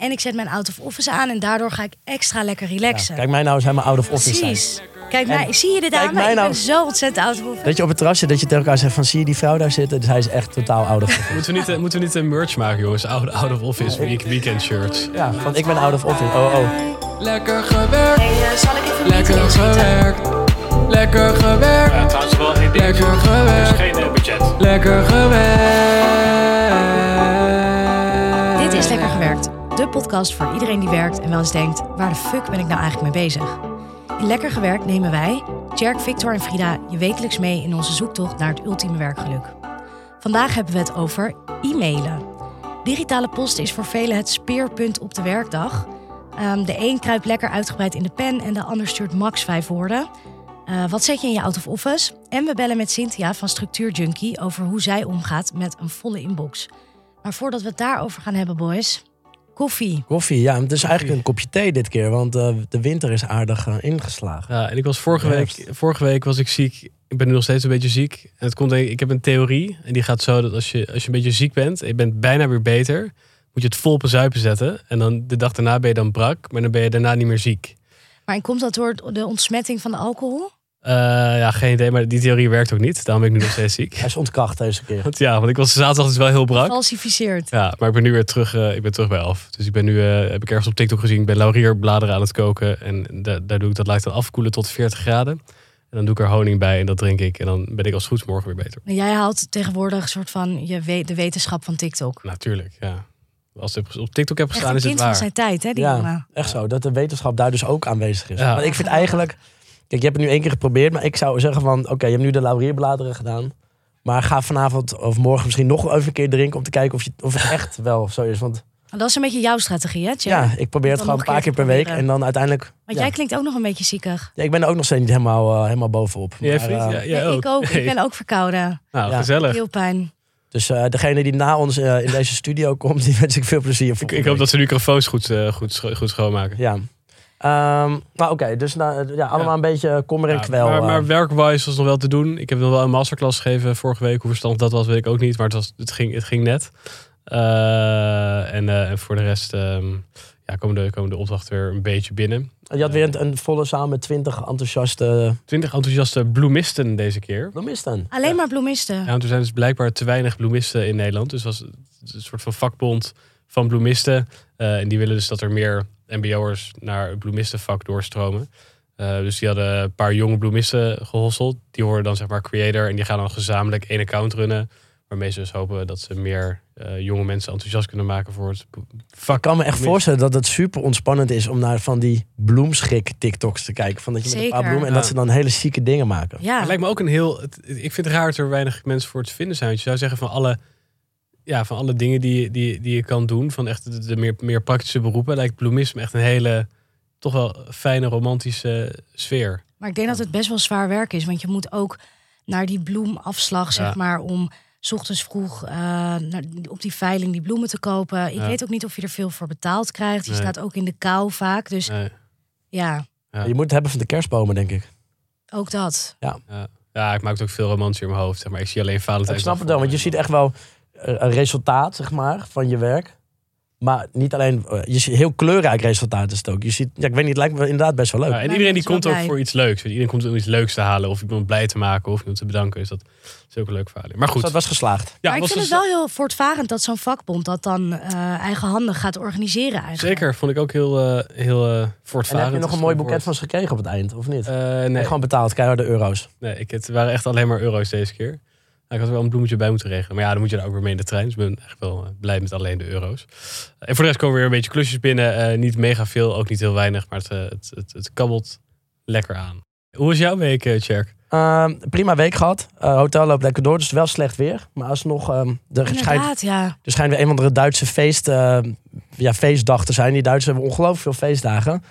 En ik zet mijn out of office aan en daardoor ga ik extra lekker relaxen. Kijk mij nou eens helemaal out of office zijn. Precies. Kijk, mij, zie je dit kijk aan me? mij Ik nou- ben zo ontzettend out of office. Dat je op het terras zit, dat je tegen elkaar zegt van zie je die vrouw daar zitten? Dus hij is echt totaal out of office. Moeten we niet, eh, moeten we niet een merch maken, jongens? Out, out of office week, weekend shirts. Ja, van ik ben out of office. Oh, oh. Lekker gewerkt, Hey, eh, zal ik even lekker gewerkt. Lekker gewerkt, Ja, trouwens wel één ding. lekker gewerkt, geen eh, budget. lekker gewerkt. Dit is Lekker Gewerkt. De podcast voor iedereen die werkt en wel eens denkt... waar de fuck ben ik nou eigenlijk mee bezig? In Lekker Gewerkt nemen wij, Tjerk, Victor en Frida... je wekelijks mee in onze zoektocht naar het ultieme werkgeluk. Vandaag hebben we het over e-mailen. Digitale post is voor velen het speerpunt op de werkdag. Ehm, de een kruipt lekker uitgebreid in de pen... en de ander stuurt max vijf woorden... Eh, wat zet je in je out of office? En we bellen met Cynthia van Structuur Junkie over hoe zij omgaat met een volle inbox. Maar voordat we het daarover gaan hebben, boys, koffie. Koffie, ja. Het is eigenlijk een kopje thee dit keer, want eh, de winter is aardig eh, ingeslagen. Ja, en ik was vorige week, vorige week was ik ziek. Ik ben nu nog steeds een beetje ziek. En het komt, ik ik heb een theorie. En die gaat zo dat als je, als je een beetje ziek bent en je bent bijna weer beter, moet je het vol op een zuipen zetten. En dan de dag daarna ben je dan brak, maar dan ben je daarna niet meer ziek. Maar en komt dat door de ontsmetting van de alcohol? Eh, ja, geen idee, maar die theorie werkt ook niet. Daarom ben ik nu nog steeds ziek. Hij is ontkracht deze keer. Want ja, want ik was zaterdag dus wel heel brak. Falsificeerd. Ja, maar ik ben nu weer terug, eh, ik ben terug bij Elf. Dus ik ben nu, eh, heb ik ergens op TikTok gezien, ik ben laurierbladeren aan het koken. En da- daar doe ik, dat laat ik dan afkoelen tot 40 graden. En dan doe ik er honing bij en dat drink ik. En dan ben ik als goed morgen weer beter. En jij haalt tegenwoordig een soort van je we- de wetenschap van TikTok. Natuurlijk, ja. Als ik op TikTok heb Echt gestaan, een is het kind van waar. zijn tijd, hè, die Ja, jongen. echt zo. Dat de wetenschap daar dus ook aanwezig is. Ja. Maar ik vind eigenlijk... Kijk, je hebt het nu één keer geprobeerd, maar ik zou zeggen van... Oké, je hebt nu de laurierbladeren gedaan. Maar ga vanavond of morgen misschien nog even een keer drinken... om te kijken of, je, of het echt wel zo is. Want Dat is een beetje jouw strategie, hè, ja, ik probeer het gewoon een paar keer per week. En dan uiteindelijk... Want ja. jij klinkt ook nog een beetje ziekig. Ja, ik ben er ook nog steeds niet helemaal, eh, helemaal bovenop. Jij Maar, vriend? eh, Ja, jij Nee, ik ook. Ik ben ook verkouden. Nou, Ja. gezellig. Heel pijn. Dus eh, degene die na ons in deze studio komt, die wens ik veel plezier. Ik, ik hoop dat ze de microfoons goed, goed, scho- goed schoonmaken. Ja. Ehm, nou oké, dus nou, ja, allemaal Ja. een beetje kommer en Ja, kwel. maar, eh. maar werkwise was nog wel te doen. Ik heb nog wel een masterclass gegeven vorige week. Hoe verstandig dat was, weet ik ook niet. Maar het, was, het, ging, het ging net. Eh, en, eh, en voor de rest ehm, ja, komen, de, komen de opdrachten weer een beetje binnen. je had weer een, een volle zaal met twintig enthousiaste... Twintig enthousiaste bloemisten deze keer. Dan? Alleen maar bloemisten. Ja, want er zijn dus blijkbaar te weinig bloemisten in Nederland. Dus het was een soort van vakbond van bloemisten. Eh, en die willen dus dat er meer mbo'ers naar het bloemistenvak doorstromen. Eh, dus die hadden een paar jonge bloemisten gehosseld. Die worden dan zeg maar creator. En die gaan dan gezamenlijk één account runnen. Waarmee ze dus hopen dat ze meer eh, jonge mensen enthousiast kunnen maken voor het vak. Ik kan me echt voorstellen dat het super ontspannend is om naar van die bloemschik TikToks te kijken. Van dat je met een paar bloemen en Ja. dat ze dan hele zieke dingen maken. Ja. Het lijkt me ook een heel. het- ik vind het raar dat er weinig mensen voor te vinden zijn. Want je zou zeggen van alle, ja, van alle dingen die, die, die je kan doen, van echt de, de meer, meer praktische beroepen, lijkt bloemisme echt een hele, toch wel fijne romantische sfeer. Maar ik denk dat het best wel zwaar werk is. Want je moet ook naar die bloemafslag, zeg Ja. maar, om 's ochtends vroeg eh, naar, op die veiling die bloemen te kopen. Ik Ja. weet ook niet of je er veel voor betaald krijgt. Je Nee. staat ook in de kou vaak. Dus Nee, ja, Ja. Je moet het hebben van de kerstbomen, denk ik. ook dat. ja, ik maak het ook veel romantisch in mijn hoofd. Zeg maar. Ik zie alleen Valentijn. Ik snap het wel, want je ziet echt wel een resultaat, zeg maar, van je werk. Maar niet alleen, eh, je ziet heel kleurrijk resultaat is het ook. Je ziet, ja, ik weet niet, het lijkt me inderdaad best wel leuk. Ja, en iedereen die komt ook voor iets leuks. Iedereen komt om iets leuks te halen. Of iemand blij te maken. Of iemand te bedanken. Dus dat is ook een leuk verhaal. Maar goed. Dus dat was geslaagd. ja, maar ik vind het dus- wel heel voortvarend dat zo'n vakbond dat dan eh, eigenhandig gaat organiseren eigenlijk. Zeker, vond ik ook heel, eh heel eh En voortvarend. heb je nog is een mooi het boeket van ze gekregen op het eind, of niet? Eh, nee. nee, Gewoon betaald, keiharde euro's. nee ik, het waren echt alleen maar euro's deze keer. Ik had er wel een bloemetje bij moeten regelen. Maar ja, dan moet je daar ook weer mee in de trein. Dus ik ben echt wel eh, blij met alleen de euro's. En voor de rest komen weer een beetje klusjes binnen. Eh, niet mega veel, ook niet heel weinig. Maar het, eh, het, het, het kabbelt lekker aan. Hoe was jouw week, Tjerk? Ehm, prima week gehad. Eh, hotel loopt lekker door, dus wel slecht weer. Maar alsnog, ehm er, schijnt, ja. er schijnt weer een of andere Duitse feest, ja, feestdag te zijn. Die Duitsers hebben ongelooflijk veel feestdagen.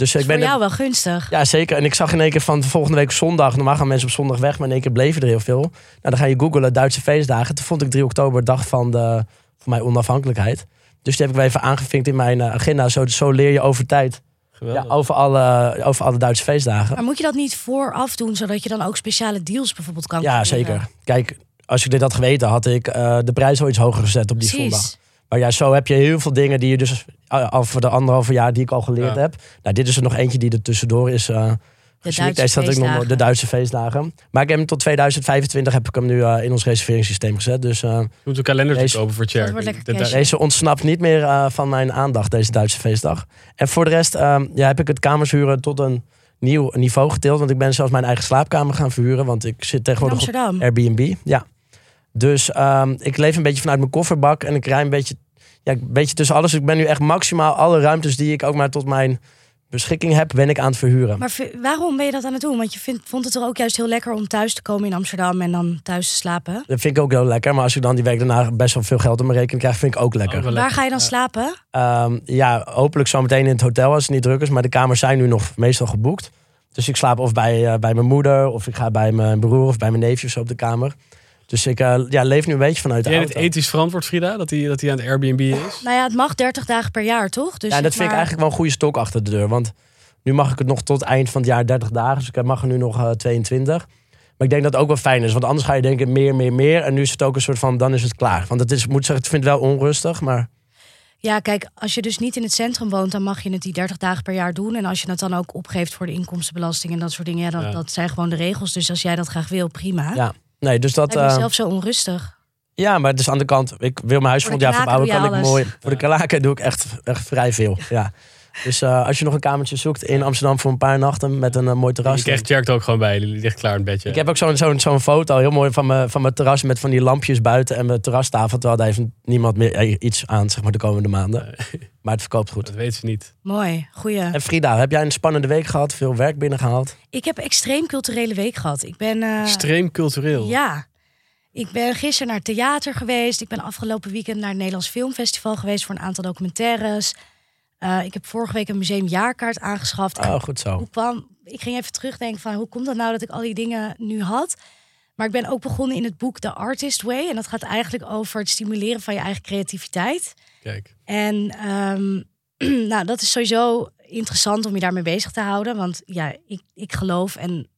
Dus Is ik voor ben jou wel gunstig. Ja, zeker. En ik zag in één keer van volgende week zondag. Normaal gaan mensen op zondag weg, maar in één keer bleven er heel veel. Nou, dan ga je googlen Duitse feestdagen. Toen vond ik 3 oktober dag van, de, van mijn onafhankelijkheid. Dus die heb ik wel even aangevinkt in mijn eh, agenda. Zo, zo leer je over tijd ja, Geweldig. over, alle, over alle Duitse feestdagen. Maar moet je dat niet vooraf doen, zodat je dan ook speciale deals bijvoorbeeld kan Ja, creëren? zeker. Kijk, als ik dit had geweten, had ik eh, de prijs wel iets hoger gezet op die Precies. zondag. Maar ja, zo heb je heel veel dingen die je dus uh, al voor de anderhalve jaar die ik al geleerd Ja. heb. Nou, dit is er nog eentje die er tussendoor is. eh De. Duitse ik nog feestdagen. de Duitse feestdagen. Maar ik heb hem tot 2025 heb ik hem nu eh, in ons reserveringssysteem gezet. Dus eh, Je moet een kalender Deze- kopen voor De- de- cash. deze ontsnapt niet meer eh, van mijn aandacht, deze Duitse feestdag. En voor de rest eh, ja, heb ik het kamershuren tot een nieuw niveau getild. Want ik ben zelfs mijn eigen slaapkamer gaan verhuren. Want ik zit In tegenwoordig op. Airbnb. Ja. Dus ehm, ik leef een beetje vanuit mijn kofferbak. En ik rij een beetje, ja, een beetje tussen alles. Ik ben nu echt maximaal alle ruimtes die ik ook maar tot mijn beschikking heb, ben ik aan het verhuren. Maar waarom ben je dat aan het doen? Want je vindt, vond het er ook juist heel lekker om thuis te komen in Amsterdam en dan thuis te slapen. Dat vind ik ook heel lekker. Maar als ik dan die week daarna best wel veel geld op mijn rekening krijg, vind ik ook lekker. Waar ga je dan Ja. slapen? Ehm, ja, hopelijk zometeen in het hotel als het niet druk is. Maar de kamers zijn nu nog meestal geboekt. Dus ik slaap of bij, eh, bij mijn moeder, of ik ga bij mijn broer of bij mijn neefje of zo op de kamer. Dus ik eh, ja, leef nu een beetje vanuit de jij het ethisch verantwoord, Frida? Dat hij, dat hij aan het Airbnb is? Nou ja, het mag 30 dagen per jaar, toch? Dus ja, en dat vind ik eigenlijk wel een goede stok achter de deur. Want nu mag ik het nog tot eind van het jaar 30 dagen. Dus ik mag er nu nog eh, 22. Maar ik denk dat het ook wel fijn is. Want anders ga je denken meer, meer, meer. En nu is het ook een soort van, dan is het klaar. Want het is, moet zeggen, ik vind het wel onrustig. Maar Ja, kijk, als je dus niet in het centrum woont, dan mag je het die 30 dagen per jaar doen. En als je het dan ook opgeeft voor de inkomstenbelasting en dat soort dingen, ja, dat, Ja. dat zijn gewoon de regels. Dus als jij dat graag wil, prima. Ja, nee, dus dat... Ik ben eh, zelf zo onrustig. Ja, maar is aan de kant. Ik wil mijn huis volgend jaar verbouwen. Kan ik mooi. Voor de kalaken doe ik echt, echt vrij veel. Ja. Dus eh, als je nog een kamertje zoekt in Amsterdam voor een paar nachten met een eh, mooi terras. Je krijgt er ook gewoon bij. Die ligt klaar in het bedje. Ik heb ook zo'n zo'n zo'n foto, heel mooi, van mijn, van mijn terras met van die lampjes buiten en mijn terrastafel. Terwijl daar heeft niemand meer eh, iets aan, zeg maar, de komende maanden. Maar het verkoopt goed. Dat weet ze niet. Mooi, goeie. En Frida, heb jij een spannende week gehad? Veel werk binnengehaald? Ik heb een extreem culturele week gehad. Ik ben. eh, Extreem cultureel. Ja. Ik ben gisteren naar theater geweest. Ik ben afgelopen weekend naar het Nederlands Filmfestival geweest voor een aantal documentaires. Eh, ik heb vorige week een museumjaarkaart aangeschaft. Oh, goed zo. hoe kwam, ik ging even terugdenken van hoe komt dat nou dat ik al die dingen nu had. Maar ik ben ook begonnen in het boek The Artist Way. En dat gaat eigenlijk over het stimuleren van je eigen creativiteit. Kijk. En ehm, nou, dat is sowieso interessant om je daarmee bezig te houden. Want ja, ik, ik geloof, en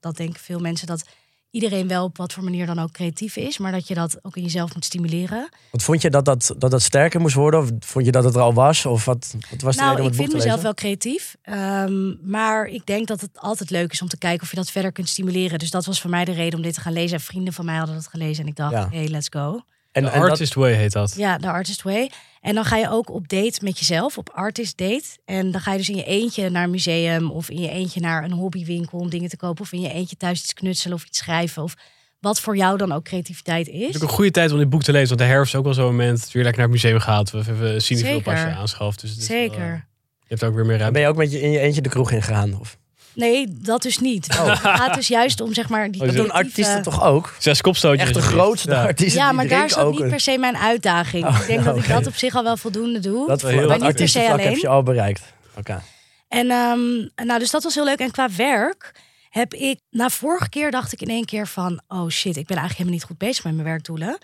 dat denken veel mensen, dat iedereen wel op wat voor manier dan ook creatief is. Maar dat je dat ook in jezelf moet stimuleren. Wat vond je dat dat, dat dat sterker moest worden? Of vond je dat het er al was? Of wat, wat was de nou, reden om ik het vind mezelf lezen? wel creatief. ehm, maar ik denk dat het altijd leuk is om te kijken of je dat verder kunt stimuleren. Dus dat was voor mij de reden om dit te gaan lezen. En vrienden van mij hadden dat gelezen. En ik dacht, Ja. hey, let's go. En, De en dat- Artist Way heet dat. Ja, de Artist Way. En dan ga je ook op date met jezelf, op artist date. En dan ga je dus in je eentje naar een museum of in je eentje naar een hobbywinkel om dingen te kopen. Of in je eentje thuis iets knutselen of iets schrijven. Of wat voor jou dan ook creativiteit Het is. is ook een goede tijd om dit boek te lezen. Want de herfst is ook wel zo'n moment. dat je weer lekker naar het museum gaat. Of even een cinefilmpasje Zeker. aanschaft. Dus is wel, eh, Zeker. je hebt ook weer meer ruimte. ben je ook met je, in je eentje de kroeg ingegaan? Of? Nee, dat dus niet. Het gaat dus juist om zeg maar die Oh, Dat doen artiesten toch ook? Zes kopstootjes. Echt de grootste Ja. artiesten Ja, maar daar is ook niet per se mijn uitdaging. Oh, ik denk dat ik dat op zich al wel voldoende doe. Dat, Wel heel- Maar niet per se heb je al bereikt. Oké. En ehm, nou, dus dat was heel leuk. En qua werk heb ik, na vorige keer dacht ik in één keer van, oh shit, ik ben eigenlijk helemaal niet goed bezig met mijn werkdoelen.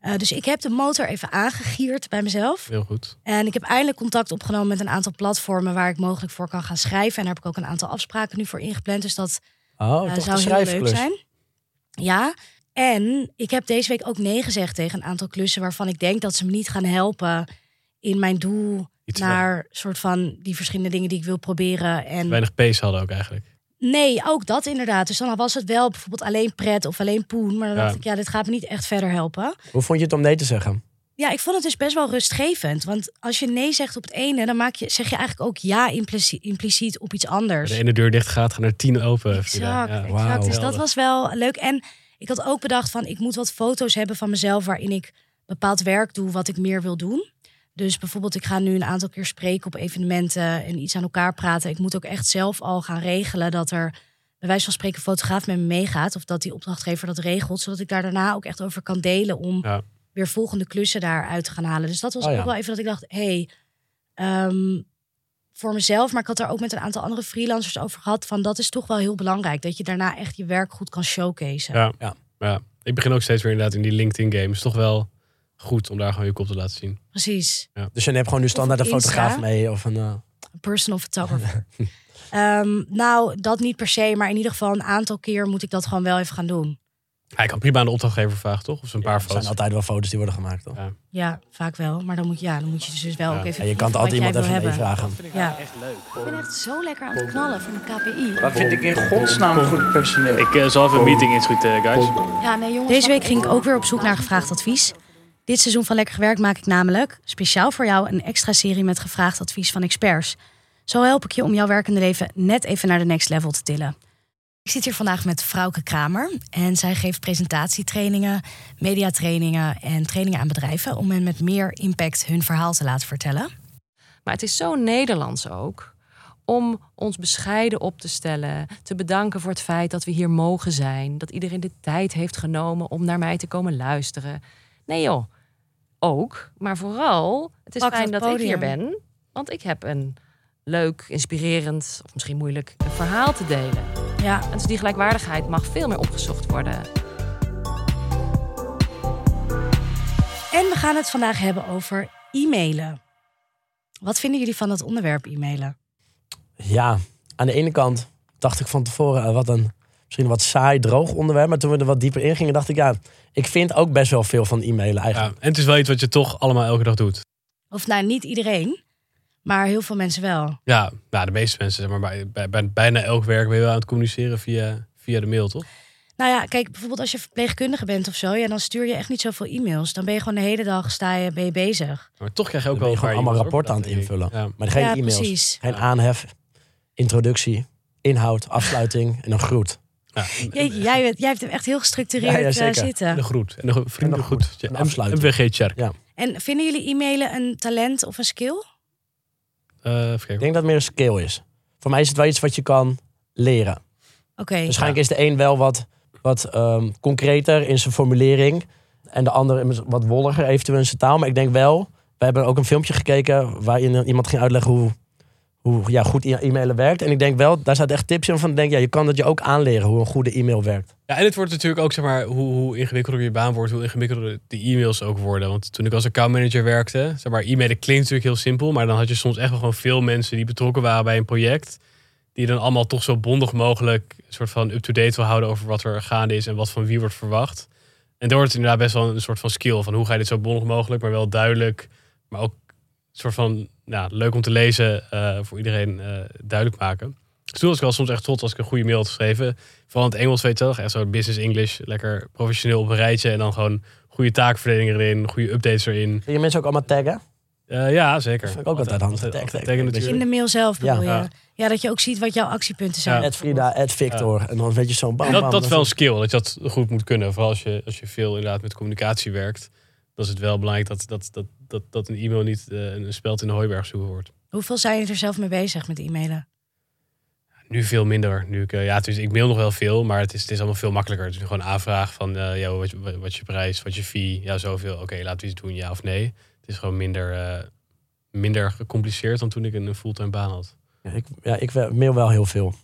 Eh, dus ik heb de motor even aangegierd bij mezelf. Heel goed. En ik heb eindelijk contact opgenomen met een aantal platformen waar ik mogelijk voor kan gaan schrijven. En daar heb ik ook een aantal afspraken nu voor ingepland. Dus dat Oh, toch zou heel leuk zijn. Ja. En ik heb deze week ook nee gezegd tegen een aantal klussen waarvan ik denk dat ze me niet gaan helpen in mijn doel Iets naar soort van die verschillende dingen die ik wil proberen. En Weinig pace hadden ook eigenlijk. Nee, ook dat inderdaad. Dus dan was het wel bijvoorbeeld alleen pret of alleen poen. Maar dan Ja. dacht ik, ja, dit gaat me niet echt verder helpen. Hoe vond je het om nee te zeggen? Ja, ik vond het dus best wel rustgevend. Want als je nee zegt op het ene, dan maak je, zeg je eigenlijk ook ja implici- impliciet op iets Als anders. de ene deur dicht gaat, gaan er tien open. Exact, Ja. exact. Wauw. Dus dat was wel leuk. En ik had ook bedacht van, ik moet wat foto's hebben van mezelf... waarin ik bepaald werk doe wat ik meer wil doen. Dus bijvoorbeeld, ik ga nu een aantal keer spreken op evenementen... en iets aan elkaar praten. Ik moet ook echt zelf al gaan regelen dat er... bij wijze van spreken een fotograaf met me meegaat... of dat die opdrachtgever dat regelt... zodat ik daar daarna ook echt over kan delen... om Ja. weer volgende klussen daaruit te gaan halen. Dus dat was Oh ja. ook wel even dat ik dacht... hey, ehm, voor mezelf, maar ik had daar ook met een aantal andere freelancers over gehad. Van dat is toch wel heel belangrijk. Dat je daarna echt je werk goed kan showcaseen. Ja. Ja. Ja. Ik begin ook steeds weer inderdaad in die LinkedIn game. is toch wel goed om daar gewoon je kop te laten zien. Precies. Dus je neemt gewoon nu standaard een fotograaf mee of een... eh, Een personal photographer. Ehm, nou, dat niet per se. Maar in ieder geval een aantal keer moet ik dat gewoon wel even gaan doen. Hij kan prima aan de opdrachtgever vragen, toch? Of zo'n paar Er zijn foto's. altijd wel foto's die worden gemaakt, toch? Ja. Ja, vaak wel. Maar dan moet, ja, dan moet je dus wel Ja. ook even... En je kan proeven altijd iemand even wil hebben. meevragen. Ja. Ik ben echt zo lekker aan het knallen van de KPI. Wat vind ik in godsnaam goed personeel? Ik eh, zal even een meeting inschieten, guys. Ja, nee, jongens. Deze week ging ik ook weer op zoek naar gevraagd advies. Dit seizoen van Lekker Gewerkt maak ik namelijk speciaal voor jou een extra serie met gevraagd advies van experts. Zo help ik je om jouw werkende leven net even naar de next level te tillen. Ik zit hier vandaag met Frauke Kramer en zij geeft presentatietrainingen, mediatrainingen en trainingen aan bedrijven om hen met meer impact hun verhaal te laten vertellen. Maar het is zo Nederlands ook om ons bescheiden op te stellen, te bedanken voor het feit dat we hier mogen zijn, dat iedereen de tijd heeft genomen om naar mij te komen luisteren. Nee joh, ook, maar vooral, het is Pak fijn dat dat ik hier ben, want ik heb een leuk, inspirerend of misschien moeilijk een verhaal te delen. Ja, En dus die gelijkwaardigheid mag veel meer opgezocht worden. en we gaan het vandaag hebben over e-mailen. Wat vinden jullie van het onderwerp e-mailen? Ja, aan de ene kant dacht ik van tevoren, eh, wat een misschien een wat saai, droog onderwerp. Maar toen we er wat dieper in gingen, dacht ik, ja, ik vind ook best wel veel van e-mailen Ja, eigenlijk. en het is wel iets wat je toch allemaal elke dag doet. Of nou, niet iedereen, maar heel veel mensen wel. Ja, nou, de meeste mensen, zeg maar, bij, bij, bij bijna elk werk ben je wel aan het communiceren via, via de mail, toch? Nou ja, kijk, bijvoorbeeld als je verpleegkundige bent of zo, ja, dan stuur je echt niet zoveel e-mails. Dan ben je gewoon de hele dag sta je, ben je bezig. Maar toch krijg je ook Dan ben wel gewoon allemaal rapporten aan het invullen. Ja. Maar geen ja, e-mails, precies. geen aanhef, introductie, inhoud, afsluiting en een groet. Ja. Jij, bent- jij hebt hem echt heel gestructureerd Ja, ja, eh, zitten. een groet. En een vriendengroet. groet. Ja, Een afsluiting. MVG Cherk. Ja. En vinden jullie e-mailen een talent of een skill? Eh, Ik denk dat het meer een skill is. Voor mij is het wel iets wat je kan leren. Oké, Waarschijnlijk is de een wel wat, wat ehm, concreter in zijn formulering. En de ander wat wolliger eventueel in zijn taal. Maar ik denk wel, we hebben ook een filmpje gekeken waarin iemand ging uitleggen hoe, hoe ja, goed e-mailen werkt. En ik denk wel, daar zaten echt tips in van, denk, ja, je kan dat je ook aanleren hoe een goede e-mail werkt. Ja, en het wordt natuurlijk ook, zeg maar, hoe, hoe ingewikkelder je baan wordt, hoe ingewikkelder de e-mails ook worden. Want toen ik als accountmanager werkte, zeg maar, e-mailen klinkt natuurlijk heel simpel, maar dan had je soms echt wel gewoon veel mensen die betrokken waren bij een project, die dan allemaal toch zo bondig mogelijk een soort van up-to-date wil houden over wat er gaande is en wat van wie wordt verwacht. En daar wordt het inderdaad best wel een soort van skill van hoe ga je dit zo bondig mogelijk, maar wel duidelijk, maar ook soort van ja, leuk om te lezen eh, voor iedereen eh, duidelijk maken. Dus toen was ik wel soms echt trots als ik een goede mail had geschreven. Vooral in het Engels, weet je wel. Echt zo business English. Lekker professioneel op een rijtje. En dan gewoon goede taakverdeling erin. Goede updates erin. Kun je mensen ook allemaal taggen? Eh, ja, zeker. Dat vind ik ook altijd handig. Tag, tag, taggen in de mail zelf bedoel Ja. je? Ja. dat je ook ziet wat jouw actiepunten zijn. Ja. Ed Frida, Ed Victor. En dan weet je zo'n bam, En dat, bam, dat is wel een skill. Dat je dat goed moet kunnen. Vooral als je, als je veel inderdaad met communicatie werkt. Dan is het wel belangrijk dat, dat, dat, dat, dat een e-mail niet eh, een speld in de hooiberg zoeken wordt. Hoeveel zijn je er zelf mee bezig met e-mailen? Nu veel minder. Nu ik, eh, ja, dus ik mail nog wel veel, maar het is, het is allemaal veel makkelijker. Het is nu gewoon aanvraag van eh yo, wat, wat, wat je prijs, wat je fee. Ja, zoveel. Oké, laten we iets doen, ja of nee. Het is gewoon minder, eh, minder gecompliceerd dan toen ik een fulltime baan had. Ja, ik, ja, ik mail wel heel veel.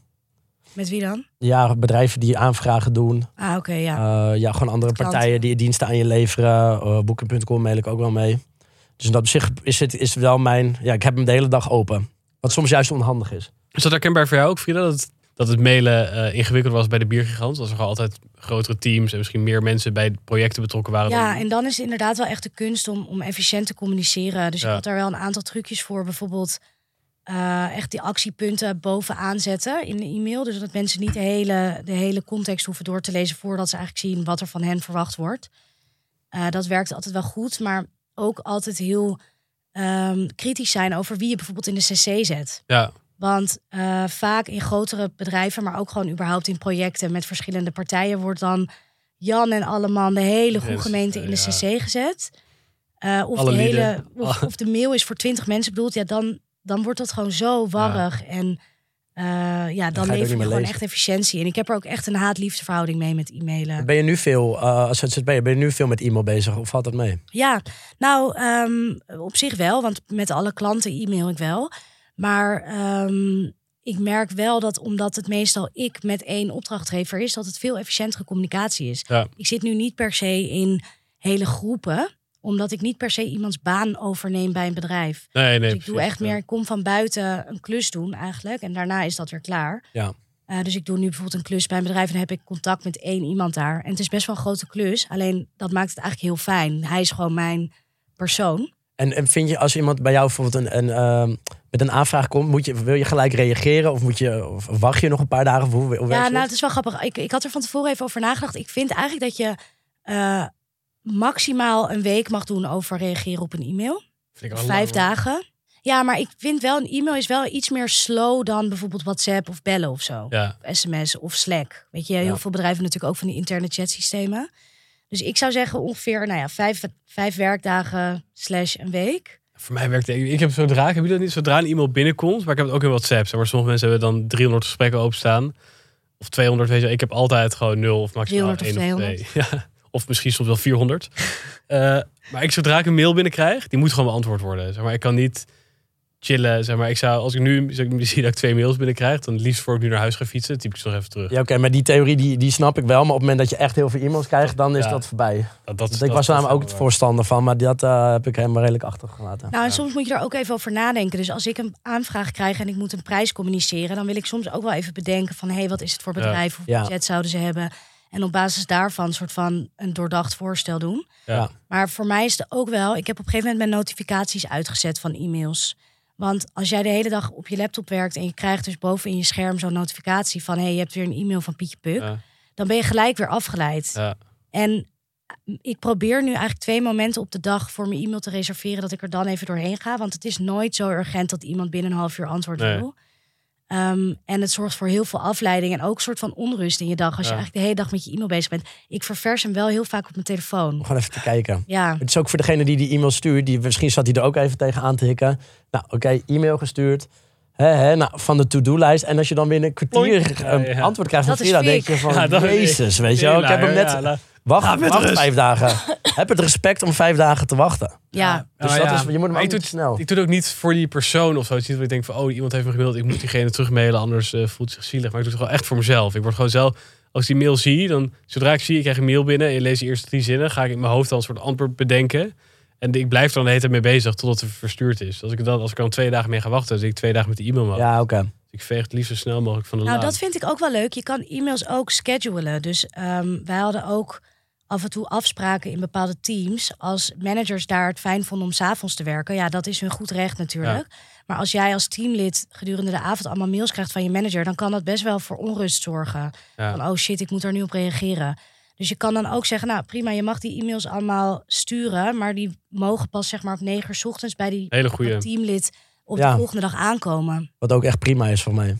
Met wie dan? Ja, bedrijven die aanvragen doen. Ah, oké, ja. Eh, ja, gewoon andere partijen die diensten aan je leveren. Uh, Boeken.com mail ik ook wel mee. Dus in dat opzicht is het is het wel mijn... Ja, ik heb hem de hele dag open. Wat soms juist onhandig is. Is dat herkenbaar voor jou ook, Frida? Dat, het- dat het mailen eh ingewikkelder was bij de biergigant? Dat er gewoon altijd grotere teams en misschien meer mensen bij projecten betrokken waren. Ja, dan- en dan is het inderdaad wel echt de kunst om, om efficiënt te communiceren. Dus Ja. ik had daar wel een aantal trucjes voor. Bijvoorbeeld eh, echt die actiepunten bovenaan zetten in de e-mail. Dus dat mensen niet de hele, de hele context hoeven door te lezen voordat ze eigenlijk zien wat er van hen verwacht wordt. Eh, dat werkt altijd wel goed, maar ook altijd heel ehm, kritisch zijn over wie je bijvoorbeeld in de cc zet. ja, Want eh, vaak in grotere bedrijven, maar ook gewoon überhaupt in projecten met verschillende partijen, wordt dan Jan en Alleman de hele goede Yes, gemeente in de ja. cc gezet. Eh, of, Alle de hele, of de mail is voor twintig mensen bedoeld, ja, dan, dan wordt dat gewoon zo warrig. En eh, ja, dan ook lever je gewoon echt efficiëntie. En ik heb er ook echt een haat-liefdeverhouding mee met e-mailen. Ben je nu veel, eh, als ZZP'er, ben je nu veel met e-mail bezig? Of valt dat mee? Ja, nou, ehm, op zich wel, want met alle klanten e-mail ik wel. Maar ehm, ik merk wel dat omdat het meestal ik met één opdrachtgever is, dat het veel efficiëntere communicatie is. Ja. Ik zit nu niet per se in hele groepen, omdat ik niet per se iemands baan overneem bij een bedrijf. nee, nee. dus ik doe echt meer, ik kom van buiten een klus doen eigenlijk. En daarna is dat weer klaar. Ja. Eh, dus ik doe nu bijvoorbeeld een klus bij een bedrijf en dan heb ik contact met één iemand daar. En het is best wel een grote klus. Alleen dat maakt het eigenlijk heel fijn. Hij is gewoon mijn persoon. En, en vind je als iemand bij jou bijvoorbeeld een, een, ehm, met een aanvraag komt, moet je, wil je gelijk reageren of, moet je, of wacht je nog een paar dagen? Of hoe, hoe Ja, nou, het is wel grappig. Ik, ik had er van tevoren even over nagedacht. Ik vind eigenlijk dat je eh, maximaal een week mag doen over reageren op een e-mail. Vind ik Vijf lang, dagen. Ja, maar ik vind wel een e-mail is wel iets meer slow dan bijvoorbeeld WhatsApp of bellen of zo. Ja, Of sms of Slack. Weet je, heel Ja. veel bedrijven natuurlijk ook van die interne chatsystemen. Dus ik zou zeggen ongeveer, nou ja, vijf, vijf werkdagen slash een week. voor mij werkt. Ik heb zodra, heb je dat niet? Zodra een e-mail binnenkomt, maar ik heb het ook in WhatsApp. Zeg maar sommige mensen hebben dan 300 gesprekken openstaan. Of 200, weet je. Ik heb altijd gewoon 0 of maximaal 300 of 1 of 2. Ja, of misschien soms wel 400. Eh, maar ik, zodra ik een mail binnenkrijg, die moet gewoon beantwoord worden. Zeg maar, ik kan niet chillen. Zeg maar, ik zou, als ik nu zie dat ik twee mails binnenkrijg, dan het liefst voor ik nu naar huis ga fietsen, typ ik ze nog even terug. Ja, oké, maar die theorie die, die snap ik wel. Maar op het moment dat je echt heel veel e-mails krijgt, dan is Ja. dat voorbij. Dat, dat, Want dat- ik was namelijk ook het voorstander van, maar dat eh, heb ik helemaal redelijk achtergelaten. Nou, en soms moet je er ook even over nadenken. Dus als ik een aanvraag krijg en ik moet een prijs communiceren, dan wil ik soms ook wel even bedenken van hé, hey, wat is het voor Ja. bedrijf? Hoeveel Ja. budget zouden ze hebben? En op basis daarvan een soort van een doordacht voorstel doen. Ja. Ja. Maar voor mij is het ook wel, ik heb op een gegeven moment mijn notificaties uitgezet van e-mails. Want als jij de hele dag op je laptop werkt en je krijgt dus boven in je scherm zo'n notificatie van hé, hey, je hebt weer een e-mail van Pietje Puk, Ja. dan ben je gelijk weer afgeleid. Ja. En ik probeer nu eigenlijk twee momenten op de dag voor mijn e-mail te reserveren dat ik er dan even doorheen ga. Want het is nooit zo urgent dat iemand binnen een half uur antwoord Nee. wil. Ehm, en het zorgt voor heel veel afleiding en ook een soort van onrust in je dag. Als je eigenlijk de hele dag met je e-mail bezig bent. Ik ververs hem wel heel vaak op mijn telefoon. Om gewoon even te kijken. Ja, Het is ook voor degene die die e-mail stuurt, die, misschien zat hij er ook even tegen aan te hikken. Nou, oké, e-mail gestuurd. Hè, hè, nou, van de to-do-lijst. En als je dan binnen een kwartier een Ja, ja. antwoord krijgt van Frida, denk je van, Ja, jezus, weet je wel. Ik heb hem net, Wacht, met wacht rust. vijf dagen. heb het respect om vijf dagen te wachten. ja. Dus Nou dat ja, is, je moet hem maar ook ik doe niet snel. Ik doe het ook niet voor die persoon of zo. Het is niet dat ik denk van, oh, iemand heeft me gemaild. Ik moet diegene terugmailen, anders eh, voelt zich zielig. Maar ik doe het gewoon echt voor mezelf. Ik word gewoon zelf, als ik die mail zie, dan zodra ik zie, ik krijg een mail binnen en je leest de eerste drie zinnen, ga ik in mijn hoofd dan een soort antwoord bedenken. En ik blijf er dan de hele tijd mee bezig totdat het verstuurd is. Als ik dan, als ik dan twee dagen mee ga wachten, dan zit ik twee dagen met de e-mail. Ja, oké. Dus ik veeg het liefst zo snel mogelijk van de Nou, dat vind ik ook wel leuk. Je kan e-mails ook schedulen. Dus ehm, wij hadden ook af en toe afspraken in bepaalde teams. Als managers daar het fijn vonden om s'avonds te werken. Ja, dat is hun goed recht natuurlijk. Maar als jij als teamlid gedurende de avond allemaal mails krijgt van je manager... dan kan dat best wel voor onrust zorgen. Ja. Van, oh shit, ik moet daar nu op reageren. Dus je kan dan ook zeggen, nou prima, je mag die e-mails allemaal sturen... maar die mogen pas zeg maar op negen uur 's ochtends bij die Hele teamlid op Ja. de volgende dag aankomen. Wat ook echt prima is voor mij.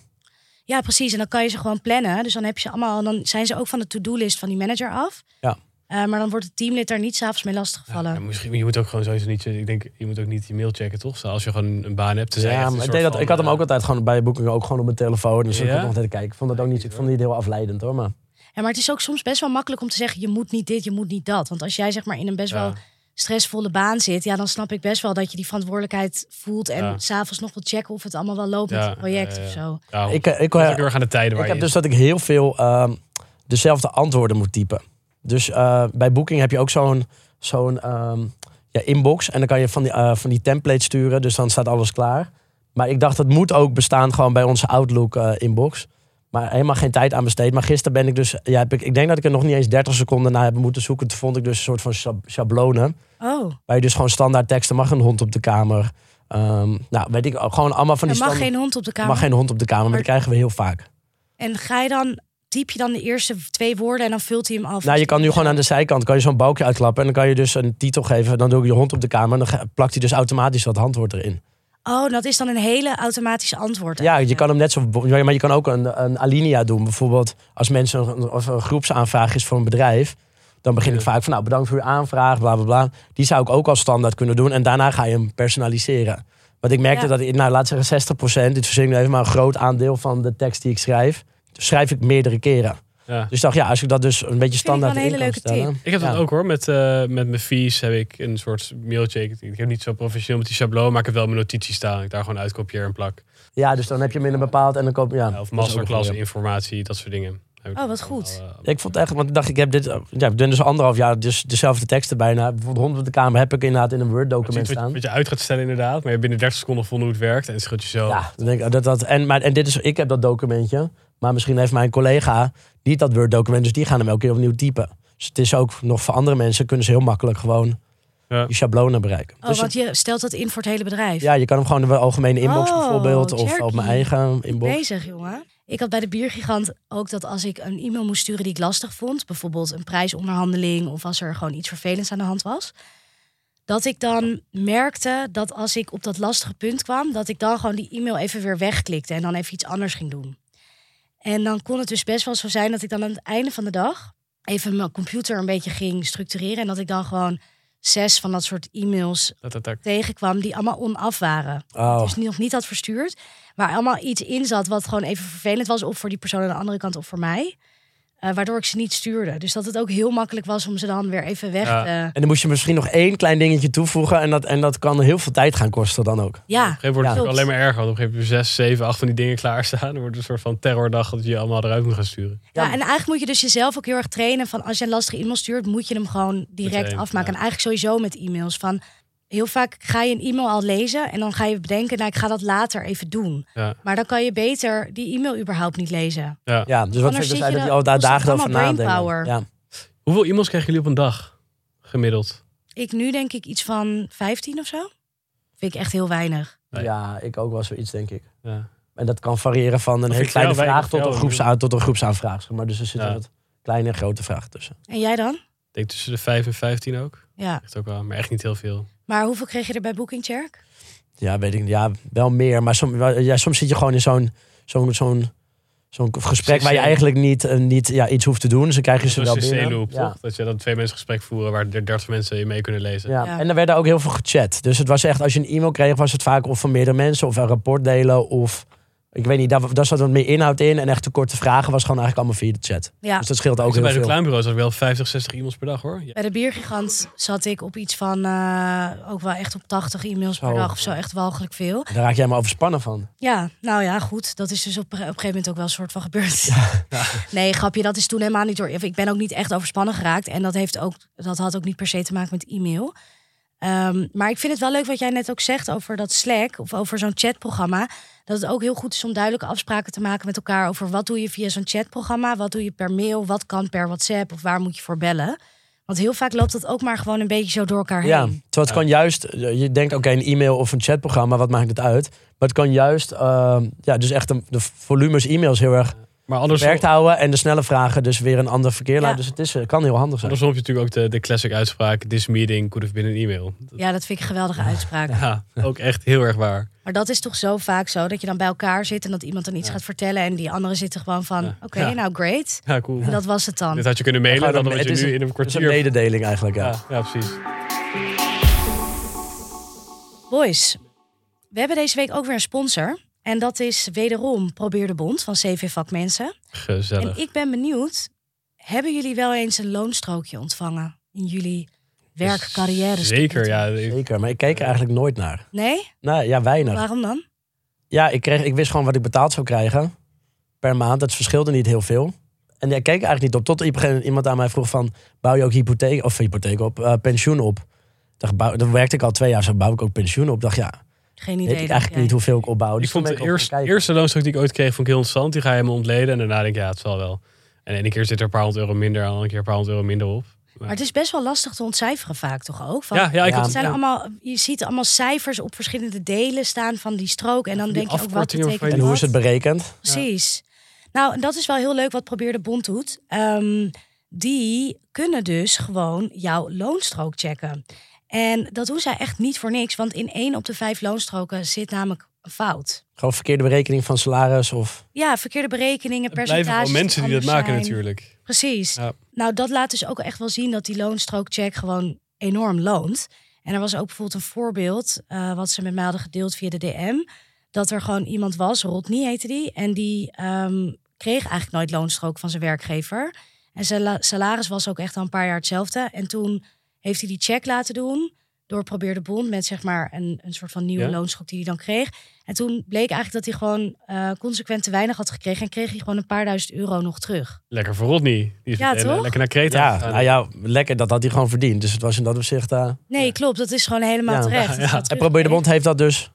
Ja, precies. En dan kan je ze gewoon plannen. Dus dan heb je ze allemaal. Dan zijn ze ook van de to-do-list van die manager af. Ja. Eh, maar dan wordt het teamlid daar niet s'avonds mee lastiggevallen. ja, misschien, je moet ook gewoon sowieso niet, ik denk, je moet ook niet je mail checken, toch? Zo, Als je gewoon een baan hebt. te Ja, maar ik, deed dat, ik had hem ook altijd gewoon bij boekingen ook gewoon op mijn telefoon. Dus ik Ja? kon nog altijd kijken. Ik vond dat ook niet, ik vond het niet heel afleidend hoor. Maar Ja, maar het is ook soms best wel makkelijk om te zeggen: je moet niet dit, je moet niet dat. Want als jij zeg maar in een best Ja. wel stressvolle baan zit, ja, dan snap ik best wel dat je die verantwoordelijkheid voelt. En Ja. s'avonds nog wil checken of het allemaal wel loopt Ja, met het project ja, ja, of zo. Ja, ik, eh, ik, dat is eh, ook heel erg aan de tijden waar Ik heb je dus dat ik heel veel ehm, dezelfde antwoorden moet typen. Dus eh, bij Booking heb je ook zo'n zo'n ehm, ja, inbox. En dan kan je van die, eh, van die templates sturen. Dus dan staat alles klaar. Maar ik dacht, dat moet ook bestaan gewoon bij onze Outlook eh, inbox. Maar helemaal geen tijd aan besteed. Maar gisteren ben ik dus... Ja, heb ik, ik denk dat ik er nog niet eens 30 seconden naar heb moeten zoeken. Toen vond ik dus een soort van schab- schablonen. Oh, Waar je dus gewoon standaard teksten mag een hond op de kamer. Ehm, nou, weet ik gewoon allemaal van er die mag stand- geen hond op de er kamer. mag geen hond op de kamer. Maar Maar- dat krijgen we heel vaak. En ga je dan, typ je dan de eerste twee woorden en dan vult hij hem af? Nou, je kan nu gewoon aan de zijkant kan je zo'n balkje uitklappen. En dan kan je dus een titel geven. Dan doe ik je hond op de kamer. En dan plakt hij dus automatisch dat handwoord erin. Oh, dat is dan een hele automatische antwoord. Ja, je kan hem net zo. Maar je kan ook een, een alinea doen. Bijvoorbeeld als mensen een, of een groepsaanvraag is voor een bedrijf. Dan begin ik vaak van nou bedankt voor uw aanvraag, bla bla bla. Die zou ik ook als standaard kunnen doen. En daarna ga je hem personaliseren. Want ik merkte Ja. dat ik, nou laat zeggen 60%, dit verzin ik nu even maar een groot aandeel van de tekst die ik schrijf. Schrijf ik meerdere keren. Ja. Dus ik dacht, ja, als ik dat dus een beetje ik standaard wel een in hele kan leuke stellen. Ik heb dat Ja. ook hoor. Met, eh, met mijn fees heb ik een soort mailtje. Ik, heb niet zo professioneel met die schabloon, maar ik heb wel mijn notities staan. Ik daar gewoon uitkopieer en plak. Ja, dus dan heb je hem in een bepaald en dan koop ja. Ja, of masterclass informatie, dat soort dingen. Oh, wat goed. eh, Ik vond echt, want ik dacht, ik heb dit, ja, ik ben dus anderhalf jaar dus dezelfde teksten bijna. Bijvoorbeeld rond op de kamer heb ik inderdaad in een Word document staan. wat je uit gaat stellen inderdaad, maar je binnen 30 seconden vonden hoe het werkt en schud je zo. Ja, dan denk ik, dat, dat, en, maar, en dit is, ik heb dat documentje. Maar misschien heeft mijn collega niet dat Word-document, dus die gaan hem elke keer opnieuw typen. Dus het is ook nog voor andere mensen kunnen ze heel makkelijk gewoon Ja. die schablonen bereiken. Oh, Dus want je stelt dat in voor het hele bedrijf. ja, je kan hem gewoon in de algemene inbox Oh, bijvoorbeeld, of op mijn eigen inbox. Bezig, jongen. Ik had bij de biergigant ook dat als ik een e-mail moest sturen die ik lastig vond, bijvoorbeeld een prijsonderhandeling of als er gewoon iets vervelends aan de hand was, dat ik dan merkte dat als ik op dat lastige punt kwam, dat ik dan gewoon die e-mail even weer wegklikte en dan even iets anders ging doen. En dan kon het dus best wel zo zijn dat ik dan aan het einde van de dag even mijn computer een beetje ging structureren en dat ik dan gewoon zes van dat soort e-mails Dat, dat, dat. tegenkwam die allemaal onaf waren. Oh. Dus nog niet had verstuurd. Waar allemaal iets in zat wat gewoon even vervelend was. Of voor die persoon aan de andere kant of voor mij. Eh, waardoor ik ze niet stuurde. Dus dat het ook heel makkelijk was om ze dan weer even weg Ja. te... En dan moest je misschien nog één klein dingetje toevoegen. En dat, en dat kan heel veel tijd gaan kosten dan ook. Ja, Op een gegeven moment wordt het alleen maar erger. Want op een gegeven moment heb je zes, zeven, acht van die dingen klaarstaan. Dan wordt het een soort van terrordag dat je je allemaal eruit moet gaan sturen. Ja, en eigenlijk moet je dus jezelf ook heel erg trainen van als je een lastige e-mail stuurt, moet je hem gewoon direct Meteen, afmaken. ja. En eigenlijk sowieso met e-mails van heel vaak ga je een e-mail al lezen en dan ga je bedenken, nou ik ga dat later even doen. Ja. Maar dan kan je beter die e-mail überhaupt niet lezen. Ja, dus wat vind je dat je dan- al daar dagen over nadenken. Ja. Hoeveel e-mails krijgen jullie op een dag? Gemiddeld. Ik nu denk ik iets van 15 of zo. Vind ik echt heel weinig. Nee. ja, ik ook wel zoiets denk ik. Ja. En dat kan variëren van een hele ik kleine vraag tot een, groepsa tot een groepsaanvraag. zeg Maar dus er zitten Ja. wat kleine en grote vragen tussen. En jij dan? Ik denk tussen de 5 en 15 ook. Ja. Echt ook wel, maar echt niet heel veel. Maar hoeveel kreeg je er bij Booking Cherk? Ja, weet ik niet. Ja, wel meer. Maar som, ja, soms zit je gewoon in zo'n zo'n zo'n zo'n gesprek waar je eigenlijk niet, eh, niet ja, iets hoeft te doen. Dus dan krijg je ze wel binnen. Ja. toch? Dat je dan twee mensen gesprek voeren waar er 30 mensen je mee kunnen lezen. Ja. Ja. En er werd ook heel veel gechat. Dus het was echt, als je een e-mail kreeg, was het vaak of van meerdere mensen of een rapport delen. Of ik weet niet, daar, daar zat wat meer inhoud in. En echt de korte vragen was gewoon eigenlijk allemaal via de chat. Ja. Dus dat scheelt ook Ook heel bij veel. reclamebureaus had ik wel 50, 60 e-mails per dag hoor. Ja. Bij de Biergigant zat ik op iets van eh, ook wel echt op 80 e-mails per dag of zo. Echt walgelijk veel. Daar raak jij maar overspannen van. Ja, nou ja, goed. Dat is dus op, op een gegeven moment ook wel een soort van gebeurd. Nee, grapje, dat is toen helemaal niet door. Ik ben ook niet echt overspannen geraakt. En dat, heeft ook, dat had ook niet per se te maken met e-mail. Ehm, maar ik vind het wel leuk wat jij net ook zegt over dat Slack of over zo'n chatprogramma. Dat het ook heel goed is om duidelijke afspraken te maken met elkaar over wat doe je via zo'n chatprogramma, wat doe je per mail, wat kan per WhatsApp of waar moet je voor bellen. Want heel vaak loopt dat ook maar gewoon een beetje zo door elkaar heen. Ja, terwijl het kan juist, je denkt oké, een e-mail of een chatprogramma, wat maakt het uit? Maar het kan juist, eh, ja, dus echt de, de volumes e-mails heel erg Maar andersom, beperkt houden. En de snelle vragen dus weer een ander verkeer Ja. laten. Dus het is, eh, kan heel handig zijn. andersom heb je natuurlijk ook de, de classic uitspraak... This meeting could have been an email. Dat- Ja, dat vind ik een geweldige uitspraak. Ja, ook echt heel erg waar. Maar dat is toch zo vaak zo dat je dan bij elkaar zit en dat iemand dan iets gaat vertellen en die anderen zitten gewoon van, Ja. oké, Ja. nou great. Ja, cool. En dat was het dan. Dit had je kunnen mailen, dan een- had het je nu een- in een Het is een kwartier... mededeling eigenlijk, ja. ja, ja, precies. Boys, we hebben deze week ook weer een sponsor. En dat is wederom Probeer de Bond van CV Vakmensen. Gezellig. En ik ben benieuwd, hebben jullie wel eens een loonstrookje ontvangen in jullie werkcarrière? Zeker, ja. Ik- Zeker, maar ik keek er eigenlijk nooit naar. Nee? Nou ja, weinig. Waarom dan? Ja, ik, kreeg, ik wist gewoon wat ik betaald zou krijgen per maand. Dat verschilde niet heel veel. En ik keek eigenlijk niet op. Tot op een iemand aan mij vroeg van... bouw je ook hypotheek, of hypotheek op, eh, pensioen op? Ik Dacht, bouw, dan werkte ik al twee jaar, zo bouw ik ook pensioen op. Ik dacht, ja, Geen weet idee. ik dacht eigenlijk jij. niet hoeveel ik opbouw. Ik Dus vond toen de ik ook eerste, loonstrook die ik ooit kreeg, vond ik heel interessant. Die ga je me ontleden. En daarna denk ik, ja, het zal wel. En ene keer zit er een paar honderd euro minder, en een keer een paar honderd euro minder op. Maar het is best wel lastig te ontcijferen vaak toch ook? Van, Ja, ja, ik Ja, had Het zijn Ja. allemaal, je ziet allemaal cijfers op verschillende delen staan van die strook. En dan Die denk je ook wat betekent En hoe is het berekend? Precies. Nou, en dat is wel heel leuk wat Probeer de Bond doet. Ehm, die kunnen dus gewoon jouw loonstrook checken. En dat doen zij echt niet voor niks. Want in één op de vijf loonstroken zit namelijk een fout. Gewoon verkeerde berekening van salaris of... Ja, verkeerde berekeningen, blijven percentages. wel mensen die dat maken zijn. natuurlijk. Precies. Ja. Nou, dat laat dus ook echt wel zien dat die loonstrookcheck gewoon enorm loont. En er was ook bijvoorbeeld een voorbeeld, eh, wat ze met mij hadden gedeeld via de DM. Dat er gewoon iemand was, Rodney heette die. En die ehm, kreeg eigenlijk nooit loonstrook van zijn werkgever. En zijn la- salaris was ook echt al een paar jaar hetzelfde. En toen heeft hij die check laten doen door Probeer de Bond met zeg maar een, een soort van nieuwe Ja? loonstrook die hij dan kreeg. En toen bleek eigenlijk dat hij gewoon eh, consequent te weinig had gekregen. En kreeg hij gewoon een paar duizend euro nog terug. Lekker voor Rodney. Die is Ja, eh, toch? lekker naar Kreta Ja, nou ja, lekker. Dat had hij gewoon verdiend. Dus het was in dat opzicht... eh Nee, klopt. Dat is gewoon helemaal Ja. terecht. En Probeer de terug. Bond heeft dat dus...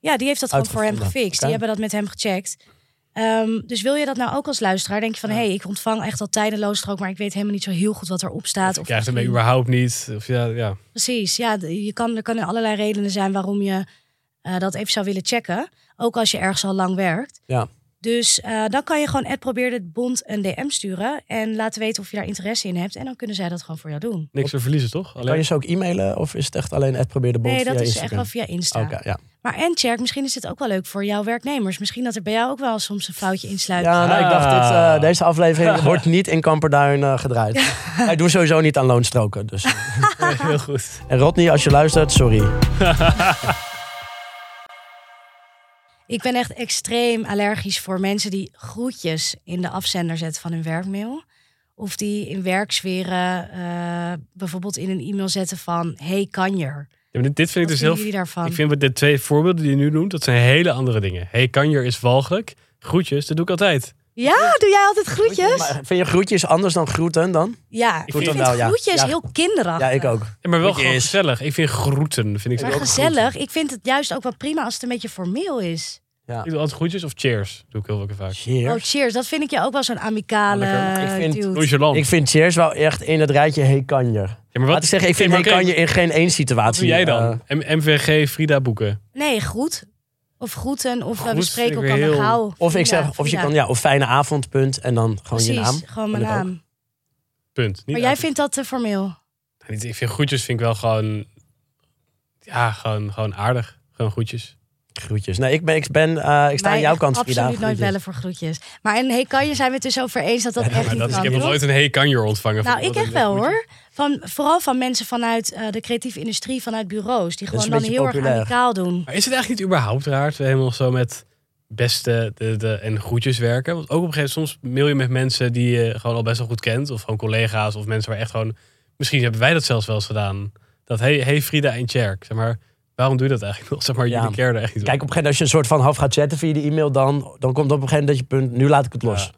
Ja, die heeft dat gewoon voor hem gefixt. Die hebben dat met hem gecheckt. Ehm, dus wil je dat nou ook als luisteraar? Denk je van, hé, hey, ik ontvang echt al tijdenloos strook, maar ik weet helemaal niet zo heel goed wat erop staat. Of krijgt ermee misschien- überhaupt niet. Of ja, ja. Precies, ja. Je kan, er kunnen allerlei redenen zijn waarom je eh, dat even zou willen checken. Ook als je ergens al lang werkt. Ja. Dus eh, dan kan je gewoon Ed probeer het bond een DM sturen. En laten weten of je daar interesse in hebt. En dan kunnen zij dat gewoon voor jou doen. niks te verliezen, toch? Kan je ze ook e-mailen of is het echt alleen het probeer de bond Nee, dat via is echt Instagram? wel via Insta. Oké, ja. Maar en Tjerk, misschien is dit ook wel leuk voor jouw werknemers. Misschien dat er bij jou ook wel soms een foutje insluit. Ja, nou, ik dacht, dit, Ah. eh, deze aflevering wordt niet in Kamperduin eh, gedraaid. Wij doen sowieso niet aan loonstroken. Dus. Heel goed. En Rodney, als je luistert, sorry. Ik ben echt extreem allergisch voor mensen die groetjes in de afzender zetten van hun werkmail. Of die in werksferen eh, bijvoorbeeld in een e-mail zetten van... Hey, kanjer. Ja, maar dit, dit vind ik dus heel... daarvan? Ik vind de twee voorbeelden die je nu noemt, dat zijn hele andere dingen. Hey, kanjer is walgelijk. Groetjes, dat doe ik altijd. Ja, doe jij altijd groetjes? Maar vind je groetjes anders dan groeten dan? Ja, ik vind vind wel, ja. groetjes Ja. heel kinderachtig. Ja, ik ook. Ja, maar wel gewoon gezellig. Ik vind groeten. Vind ik Maar ook gezellig, ik vind het juist ook wel prima als het een beetje formeel is. groeten. Ik doe altijd groetjes of cheers. Doe ik heel vaak. Cheers. Oh, cheers. Dat vind ik je ook wel zo'n amicale. Ik vind-. Ik vind cheers wel echt in het rijtje hey kanjer. Ja, maar Laat ik zeggen, ik vind kanjer in geen één Wat situatie. doe jij dan? eh, MVG Frida boeken. Nee, goed. Of groeten. Of eh, we spreken elkaar heel- gauw. of ik zeg, of je kan, ja, of fijne avond, punt. En dan gewoon Precies, je naam. gewoon mijn naam. Punt. Niet Maar jij uit- vindt dat te formeel? Niet- Ik vind groetjes vind ik wel gewoon... Ja, gewoon, gewoon aardig. Gewoon groetjes. Groetjes. Nee, ik ben, ik ben, eh, ik sta aan jouw kant, Frida. absoluut nooit Groetjes. bellen voor groetjes. Maar en hey, kan je zijn we het dus over eens dat dat Ja, echt niet dat is, kan, ik heb nog nooit een hey kanjer ontvangen. Nou, van ik echt wel hoor. Van, vooral van mensen vanuit eh, de creatieve industrie, vanuit bureaus. Die gewoon een dan heel erg amicaal doen. Maar is het eigenlijk niet überhaupt raar dat we helemaal zo met beste de, de, en groetjes werken? Want ook op een gegeven moment, soms mail je met mensen die je gewoon al best wel goed kent. Of gewoon collega's of mensen waar echt gewoon... Misschien hebben wij dat zelfs wel eens gedaan. Dat hey, hey Frida en Tjerk. Zeg maar, waarom doe je dat eigenlijk nog? Zeg maar, Ja. jullie er echt niet Kijk, op een gegeven moment als je een soort van half gaat chatten via de e-mail, dan, dan komt op een gegeven moment dat je punt, nu laat ik het los. Ja.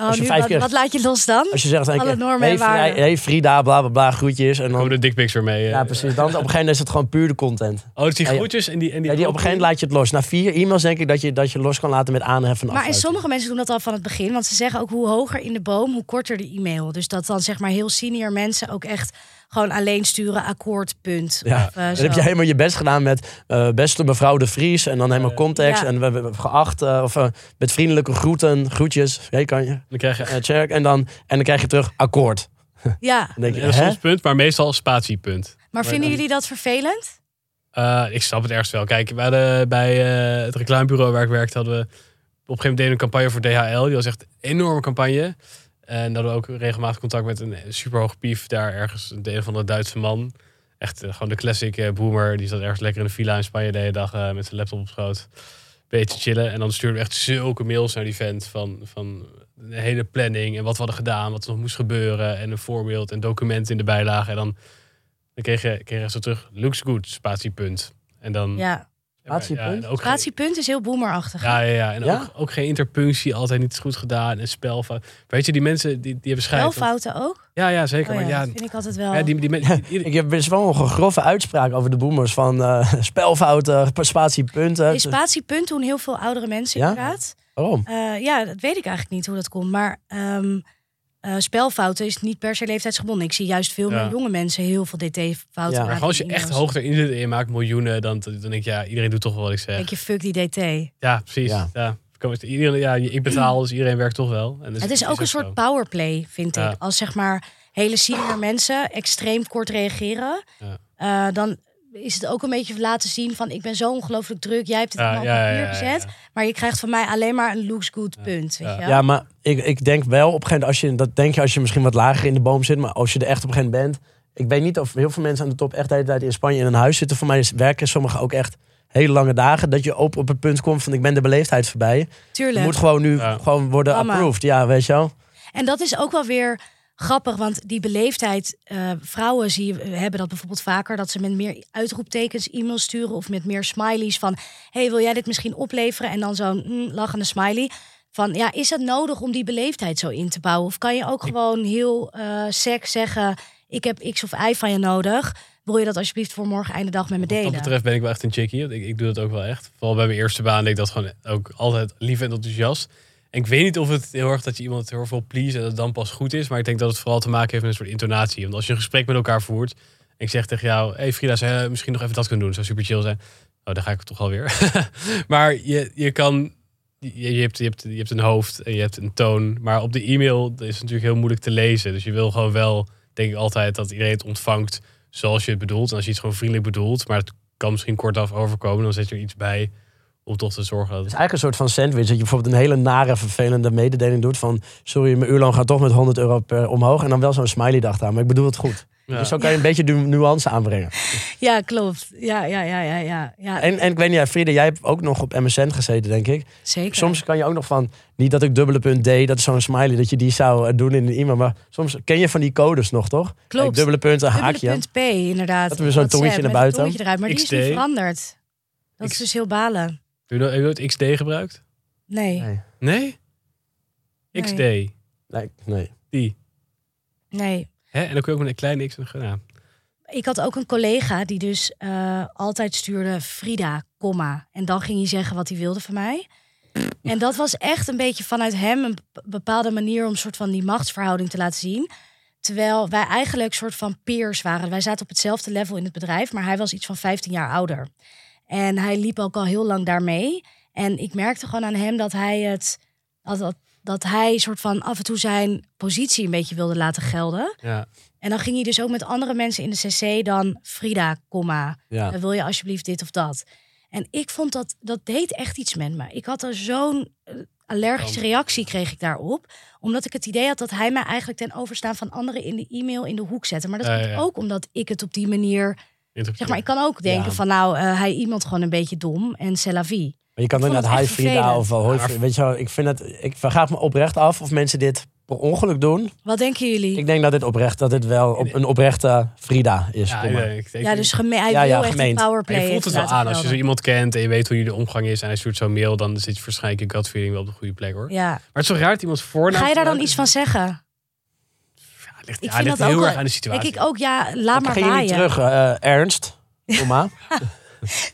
Oh, Als je nu, vijf wat, keer- wat laat je los dan? Als je zegt, Alle hey, normen hey, en Frida, waarden. hey Frida, bla bla bla, groetjes. En Dan komen de dickpics weer mee. eh. ja, precies. Dan op een gegeven moment is het gewoon puur de content. Oh, dus die groetjes en die... En die, Ja, die op een gegeven moment laat je het los. Na vier e-mails denk ik dat je, dat je los kan laten met aanheffen en Maar en sommige mensen doen dat al van het begin. Want ze zeggen ook hoe hoger in de boom, hoe korter de e-mail. Dus dat dan zeg maar heel senior mensen ook echt gewoon alleen sturen akkoord, punt. Ja, Of, eh, dan heb je helemaal je best gedaan met eh, beste mevrouw de Vries. En dan helemaal context. Ja. En we, we- geacht. eh, of met vriendelijke groeten, groetjes. Hey, kan je? Dan krijg je... Check. En dan, en dan krijg je terug akkoord. Ja, Dan denk je, soms punt, maar meestal spatiepunt. maar vinden jullie dat vervelend? Eh, ik snap het ergens wel. Kijk, we hadden bij eh, het reclamebureau waar ik werkte, hadden we op een gegeven moment deden we een campagne voor DHL. Die was echt een enorme campagne. En hadden we ook regelmatig contact met een superhoog pief daar ergens, een een van de Duitse man. Echt eh, gewoon de classic eh, boomer. Die zat ergens lekker in de villa in Spanje de hele dag eh, met zijn laptop op schoot. Beetje chillen. En dan stuurden we echt zulke mails naar die vent van, van de hele planning en wat we hadden gedaan, wat er nog moest gebeuren. En een voorbeeld en documenten in de bijlage. En dan, dan kreeg je, kreeg zo terug, looks good, spatiepunt. En dan... Ja, Geen- Gratiepunt is heel boomerachtig. ja, ja, ja. En Ja? Ook, ook geen interpunctie, altijd niet goed gedaan. En spelfout. Weet je, die mensen die, die hebben Wel schijt. fouten ook? Ja, ja, zeker. Oh ja, maar ja, dat vind ik altijd wel. ja, die, die, die- die- Ik heb best wel een grove uitspraak over de boomers. Van eh, spelfouten, spatiepunten. Nee, spatiepunt doen heel veel oudere mensen Ja? inderdaad. Waarom? Eh, ja, dat weet ik eigenlijk niet hoe dat komt. Maar ehm, eh, spelfouten is niet per se leeftijdsgebonden. Ik zie juist veel Ja. meer jonge mensen heel veel dt-fouten Ja. maken. maar gewoon als je in echt hoog erin zit en je maakt miljoenen, dan, dan denk ik, ja, iedereen doet toch wel wat ik zeg. denk je, fuck die dt. Ja, precies. Ja. Ja. Iedereen, ja, ik betaal, dus iedereen werkt toch wel. En dus Het is ook een soort zo. powerplay, vind Ja. ik. Als zeg maar hele senior mensen extreem kort reageren, Ja. eh, dan is het ook een beetje laten zien van ik ben zo ongelooflijk druk. Jij hebt het Ja, allemaal ja, op papier ja, gezet, ja. maar je krijgt van mij alleen maar een looks good punt. Weet Ja. je? Ja, maar ik, ik denk wel op een gegeven moment, als je, dat denk je als je misschien wat lager in de boom zit, maar als je er echt op een gegeven moment bent. Ik weet niet of heel veel mensen aan de top echt de hele tijd in Spanje in een huis zitten. Voor mij is werken sommigen ook echt hele lange dagen. Dat je op, op het punt komt van ik ben de beleefdheid voorbij. Je Tuurlijk. moet gewoon nu Ja. gewoon worden Mama. approved. Ja, weet je wel. En dat is ook wel weer grappig, want die beleefdheid, eh, vrouwen zie je, hebben dat bijvoorbeeld vaker, dat ze met meer uitroeptekens e-mails sturen of met meer smileys van, hey, wil jij dit misschien opleveren? En dan zo'n mm, lachende smiley. Van, ja, is het nodig om die beleefdheid zo in te bouwen? Of kan je ook gewoon heel eh sec zeggen, ik heb X of Y van je nodig. wil je dat alsjeblieft voor morgen einde dag met me Wat delen? dat betreft ben ik wel echt een chickie. Ik, ik doe dat ook wel echt. Vooral bij mijn eerste baan deed ik dat gewoon ook altijd lief en enthousiast. Ik weet niet of het heel erg dat je iemand heel veel please en dat het dan pas goed is. Maar ik denk dat het vooral te maken heeft met een soort intonatie. Want als je een gesprek met elkaar voert en ik zeg tegen jou... hey Frida, zou je misschien nog even dat kunnen doen? Zou super chill zijn. Oh, dan ga ik toch alweer. maar je, je kan... Je, je, hebt, je, hebt, je hebt een hoofd en je hebt een toon. Maar op de e-mail is het natuurlijk heel moeilijk te lezen. Dus je wil gewoon wel, denk ik altijd, dat iedereen het ontvangt zoals je het bedoelt. En als je iets gewoon vriendelijk bedoelt, maar het kan misschien kortaf overkomen, dan zet je er iets bij om toch te zorgen dat Het is eigenlijk een soort van sandwich. Dat je bijvoorbeeld een hele nare, vervelende mededeling doet van... sorry, mijn uurloon gaat toch met 100 euro per omhoog. En dan wel zo'n smiley dag aan. Maar ik bedoel het goed. Ja. Dus zo kan je een beetje nu- nuance aanbrengen. Ja, klopt. Ja, ja, ja, ja, ja. ja En, en ik weet niet, ja, Frida, jij hebt ook nog op MSN gezeten, denk ik. zeker. Soms kan je ook nog van... Niet dat ik dubbele punt D, dat is zo'n smiley... dat je die zou eh, doen in een e-mail. Maar soms ken je van die codes nog, toch? Klopt. Kijk, dubbele punt, een Dubbele haakje. punt P, inderdaad. Dat we zo'n WhatsApp tongetje naar buiten. tongetje eruit, maar die is XD. veranderd. Dat is dus heel balen. Heb je, nooit XD gebruikt? Nee, Nee. Nee? XD. Nee, nee. Die. nee. Hè? En dan kun je ook met een kleine X en een. Ik had ook een collega die dus eh, altijd stuurde Frida, komma. En dan ging hij zeggen wat hij wilde van mij. En dat was echt een beetje vanuit hem een bepaalde manier om een soort van die machtsverhouding te laten zien. Terwijl wij eigenlijk soort van peers waren. Wij zaten op hetzelfde level in het bedrijf, maar hij was iets van 15 jaar ouder. En hij liep ook al heel lang daarmee. En ik merkte gewoon aan hem dat hij het. Dat, dat, dat hij soort van af en toe zijn positie een beetje wilde laten gelden. ja. En dan ging hij dus ook met andere mensen in de CC dan Frida, komma, Ja. eh, wil je alsjeblieft dit of dat. En ik vond dat, dat deed echt iets met me. Ik had er zo'n eh, allergische reactie kreeg ik daarop. Omdat ik het idee had dat hij mij eigenlijk ten overstaan van anderen in de e-mail in de hoek zette. Maar dat komt ja. ook omdat ik het op die manier. Zeg maar, ik kan ook denken Ja. van nou, eh, hij iemand gewoon een beetje dom en c'est la vie. Maar je kan Ik vond inderdaad het hi echt Frida of wel Frida. Weet je wel, ik vind het... Ik vraag me oprecht af of mensen dit per ongeluk doen. Wat denken jullie? Ik denk dat dit oprecht, dat dit wel op, een oprechte Frida is. Ja, ik denk- ja, dus geme- hij Ja, wil ja, echt een powerplay. je voelt het wel aan. Als je zo iemand kent en je weet hoe jullie de omgang is en hij stuurt zo'n mail, dan zit je waarschijnlijk je gut feeling wel op de goede plek hoor. Ja. Maar het is zo raar dat iemand voornaam... Ga je daar dan iets van zeggen? Ja, ligt, Ik ja, vind ligt dat ook heel wel- erg aan de situatie. Denk ik ook, ja, laat Dan maar ging je niet waaien. terug, eh, Ernst. Kom maar.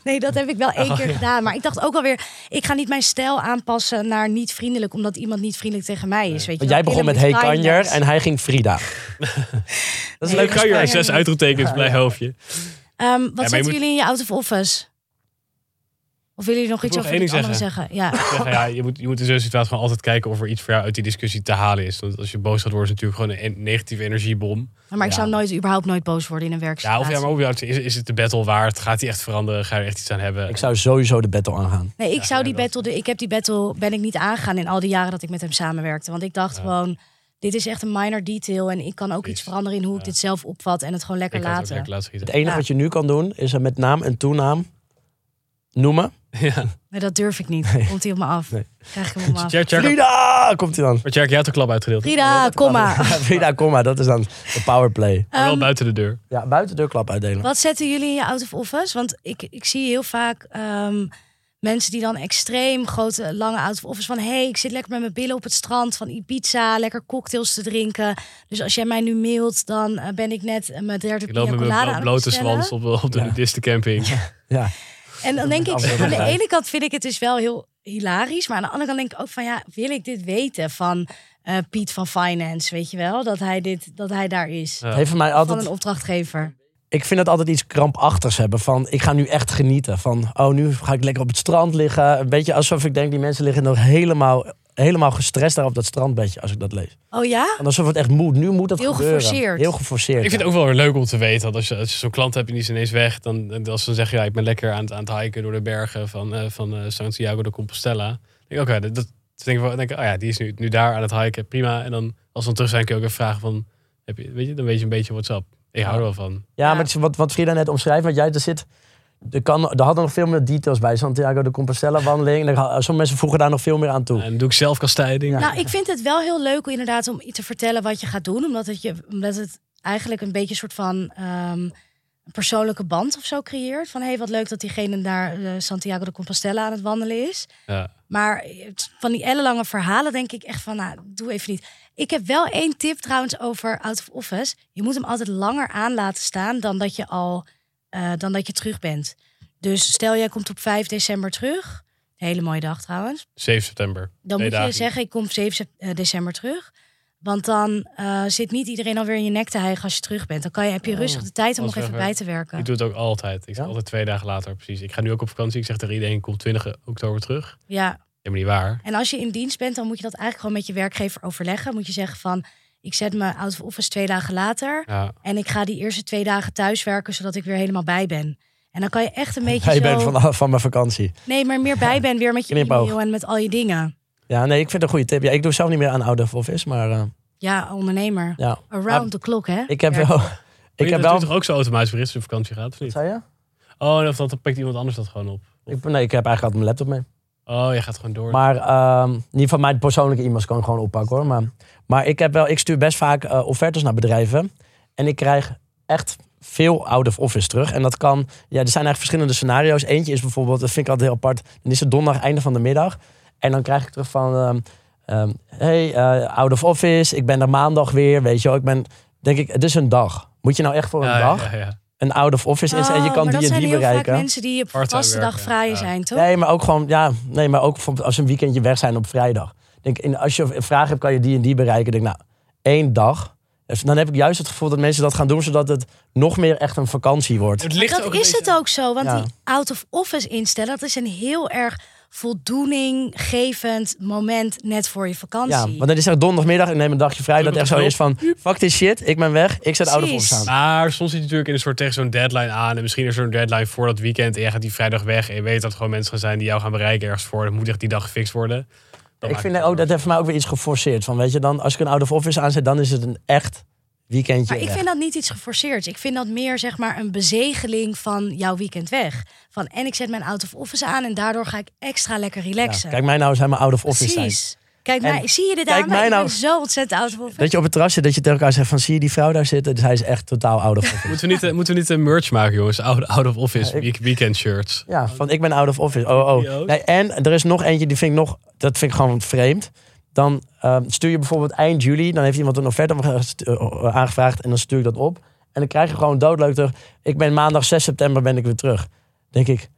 Nee, dat heb ik wel één Oh, keer ja. gedaan. Maar ik dacht ook alweer, ik ga niet mijn stijl aanpassen naar niet vriendelijk, omdat iemand niet vriendelijk tegen mij is. Weet je Want jij begon met Hey Kanjer en hij ging Frida. dat is leuk ik kan je Kan er je zes uitroeptekens blij hoofdje. Ehm, wat je zetten moet- jullie in je out of office? Of willen jullie nog Ik iets over iets ding zeggen? Ja. Zeggen, ja, je, moet, je moet in zo'n situatie gewoon altijd kijken of er iets voor jou uit die discussie te halen is. Want als je boos gaat worden, is het natuurlijk gewoon een negatieve energiebom. Maar ik Ja. zou nooit, überhaupt nooit boos worden in een Ja, werksituatie. of ja, maar jou, is, is het de battle waard? Gaat die echt veranderen? Ga je er echt iets aan hebben? Ik zou sowieso de battle aangaan. Nee, ik Ja, zou ja, die dat- battle, de, ik heb die battle, ben ik niet aangegaan in al die jaren dat ik met hem samenwerkte. Want ik dacht gewoon, dit is echt een minor detail en ik kan ook iets veranderen in hoe ik Ja. dit zelf opvat en het gewoon lekker ik laten. lekker laten. Het enige Ja. wat je nu kan doen, is er met naam en toenaam noemen. Ja. Nee, dat durf ik niet. Komt hij op me af? Nee. Krijg ik hem op me af? Frida! Komt hij dan. maar Tjerk, jij had de klap uitgedeeld. Frida, kom maar. Frida, kom maar. Dat is dan de powerplay. Maar wel Ehm, buiten de deur. Ja, buiten de klap uitdelen. Wat zetten jullie in je out of office? Want ik, ik zie heel vaak ehm, mensen die dan extreem grote, lange out of office van... hey, ik zit lekker met mijn billen op het strand van Ibiza, lekker cocktails te drinken. Dus als jij mij nu mailt, dan eh, ben ik net eh, mijn derde Ik loop pina met mijn colada blote zwans op, op de Ja. nudistencamping. Ja. En dan denk ik, aan de ene kant vind ik het dus wel heel hilarisch. Maar aan de andere kant denk ik ook van, ja, wil ik dit weten van eh, Piet van Finance, weet je wel? Dat hij, dit, dat hij daar is. Ja. Heeft voor mij Van altijd een opdrachtgever. ik vind het altijd iets krampachtigs hebben. Van, ik ga nu echt genieten. Van, oh, nu ga ik lekker op het strand liggen. Een beetje alsof ik denk, die mensen liggen nog helemaal, helemaal gestrest daar op dat strandbedje. Als ik dat lees. Oh ja? En alsof het echt moet. Nu moet dat Heel gebeuren. geforceerd. Heel geforceerd. Ik vind ja. het ook wel weer leuk om te weten dat als je, als je zo'n klant hebt en die is ineens weg, dan als ze dan zeggen ja, ik ben lekker aan het, aan het hiken door de bergen van, eh, van eh, Santiago de Compostela. Dan denk ik, oké, dat, dat denk ik wel, denk ik, oh ja, die is nu, nu daar aan het hiken, prima. En dan als we dan terug zijn, kun je ook even vragen van, heb je, weet je, dan weet je een beetje what's up. Ik hou er wel van. Ja, Ja. maar het is wat, wat Frida net omschrijft, want jij er zit. Er, kan, er hadden nog veel meer details bij. Santiago de Compostela wandeling. En er, sommige mensen voegen daar nog veel meer aan toe. En doe ik zelf kastijding. Nou, ik vind het wel heel leuk inderdaad om te vertellen wat je gaat doen. Omdat het, je, omdat het eigenlijk een beetje een soort van... ehm, een persoonlijke band of zo creëert. Van hé, hey, wat leuk dat diegene daar eh, Santiago de Compostela aan het wandelen is. Ja. Maar van die ellenlange verhalen denk ik echt van, nou, doe even niet. Ik heb wel één tip trouwens over out of office. Je moet hem altijd langer aan laten staan dan dat je al, eh, dan dat je terug bent. Dus stel jij komt op 5 december terug. Hele mooie dag trouwens. 7 september. Dan moet je zeggen, ik kom op 7 sep- eh, december terug. Want dan eh, zit niet iedereen alweer in je nek te hijgen als je terug bent. Dan kan je, heb je Oh, rustig de tijd om nog even bij te werken. Ik doe het ook altijd. Ik zeg Ja? altijd twee dagen later, precies. Ik ga nu ook op vakantie. Ik zeg tegen iedereen, ik kom 20 oktober terug. Ja, maar niet waar. En als je in dienst bent, dan moet je dat eigenlijk gewoon met je werkgever overleggen. Moet je zeggen van, ik zet me out of office twee dagen later. Ja. En ik ga die eerste twee dagen thuiswerken, zodat ik weer helemaal bij ben. En dan kan je echt een beetje Ja, je zo... bent van, van mijn vakantie. Nee, maar meer bij ben weer met je Knipoog. e-mail en met al je dingen. Ja, nee, ik vind het een goede tip. Ja, ik doe zelf niet meer aan out of office, maar eh, Ja, ondernemer. ja. Around Maar the clock, hè? Ik heb wel... Ik heb wel... toch ook zo automatisch bericht als je op vakantie gaat, of niet? Zei je? Oh, en of dat, dan pikt iemand anders dat gewoon op. Ik, nee, ik heb eigenlijk altijd mijn laptop mee. Oh, je gaat gewoon door. Maar ehm niet van mijn persoonlijke e-mails kan ik gewoon oppakken hoor. Maar, maar ik, heb wel, ik stuur best vaak eh, offertes naar bedrijven. En ik krijg echt veel out of office terug. En dat kan, ja, er zijn eigenlijk verschillende scenario's. Eentje is bijvoorbeeld, dat vind ik altijd heel apart. Dan is het donderdag, einde van de middag. En dan krijg ik terug van, ehm, ehm, hey, eh, out of office, ik ben er maandag weer. Weet je wel, ik ben, denk ik, het is een dag. Moet je nou echt voor een ja, dag Ja, ja. Een out of office inzetten? en je Oh, kan die dat en zijn die heel bereiken. vaak mensen die op vaste dag vrij ja. zijn, toch? Nee, maar ook gewoon, ja, nee, maar ook bijvoorbeeld als ze een weekendje weg zijn op vrijdag. Denk, in, als je een vraag hebt, kan je die en die bereiken. Denk, nou, één dag. Dus dan heb ik juist het gevoel dat mensen dat gaan doen, zodat het nog meer echt een vakantie wordt. Het ligt dat ook is beetje- het ook zo, want Ja. die out of office instellen, dat is een heel erg voldoeninggevend moment net voor je vakantie. Ja, want dan is er donderdagmiddag en neem een dagje vrij. Dat echt zo is van, fuck this shit, ik ben weg, ik zet out of aan. Maar soms zit je natuurlijk in een soort tegen zo'n deadline aan. En misschien is er een deadline voor dat weekend. En jij gaat die vrijdag weg. En je weet dat er gewoon mensen gaan zijn die jou gaan bereiken ergens voor. Dat moet echt die dag gefixt worden. Dan Ik vind ook, dat heeft voor mij ook weer iets geforceerd. Van, weet je, dan, als ik een out of office aanzet, dan is het een echt weekendje Maar ik weg. vind dat niet iets geforceerd. Ik vind dat meer zeg maar een bezegeling van jouw weekend weg. Van en ik zet mijn out of office aan en daardoor ga ik extra lekker Ja, relaxen. kijk mij nou eens helemaal out of office zijn. Precies. Kijk En mij, zie je dit kijk aan? mij ik nou- ben zo ontzettend out of office. Dat je op het terras zit, dat je tegen elkaar zegt van, zie je die vrouw daar zitten? Dus hij is echt totaal out of office. Moeten we niet, eh, moeten we niet een merch maken, jongens? Out, out of office Ja, ik- week- weekend shirts. Ja, van ik ben out of office. Oh, oh. Nee, en er is nog eentje, die vind ik nog, dat vind ik gewoon vreemd. Dan ehm, stuur je bijvoorbeeld eind juli, dan heeft iemand een offerte gestu- eh, aangevraagd en dan stuur ik dat op. En dan krijg je gewoon doodleuk terug. Ik ben maandag 6 september ben ik weer terug. Denk ik,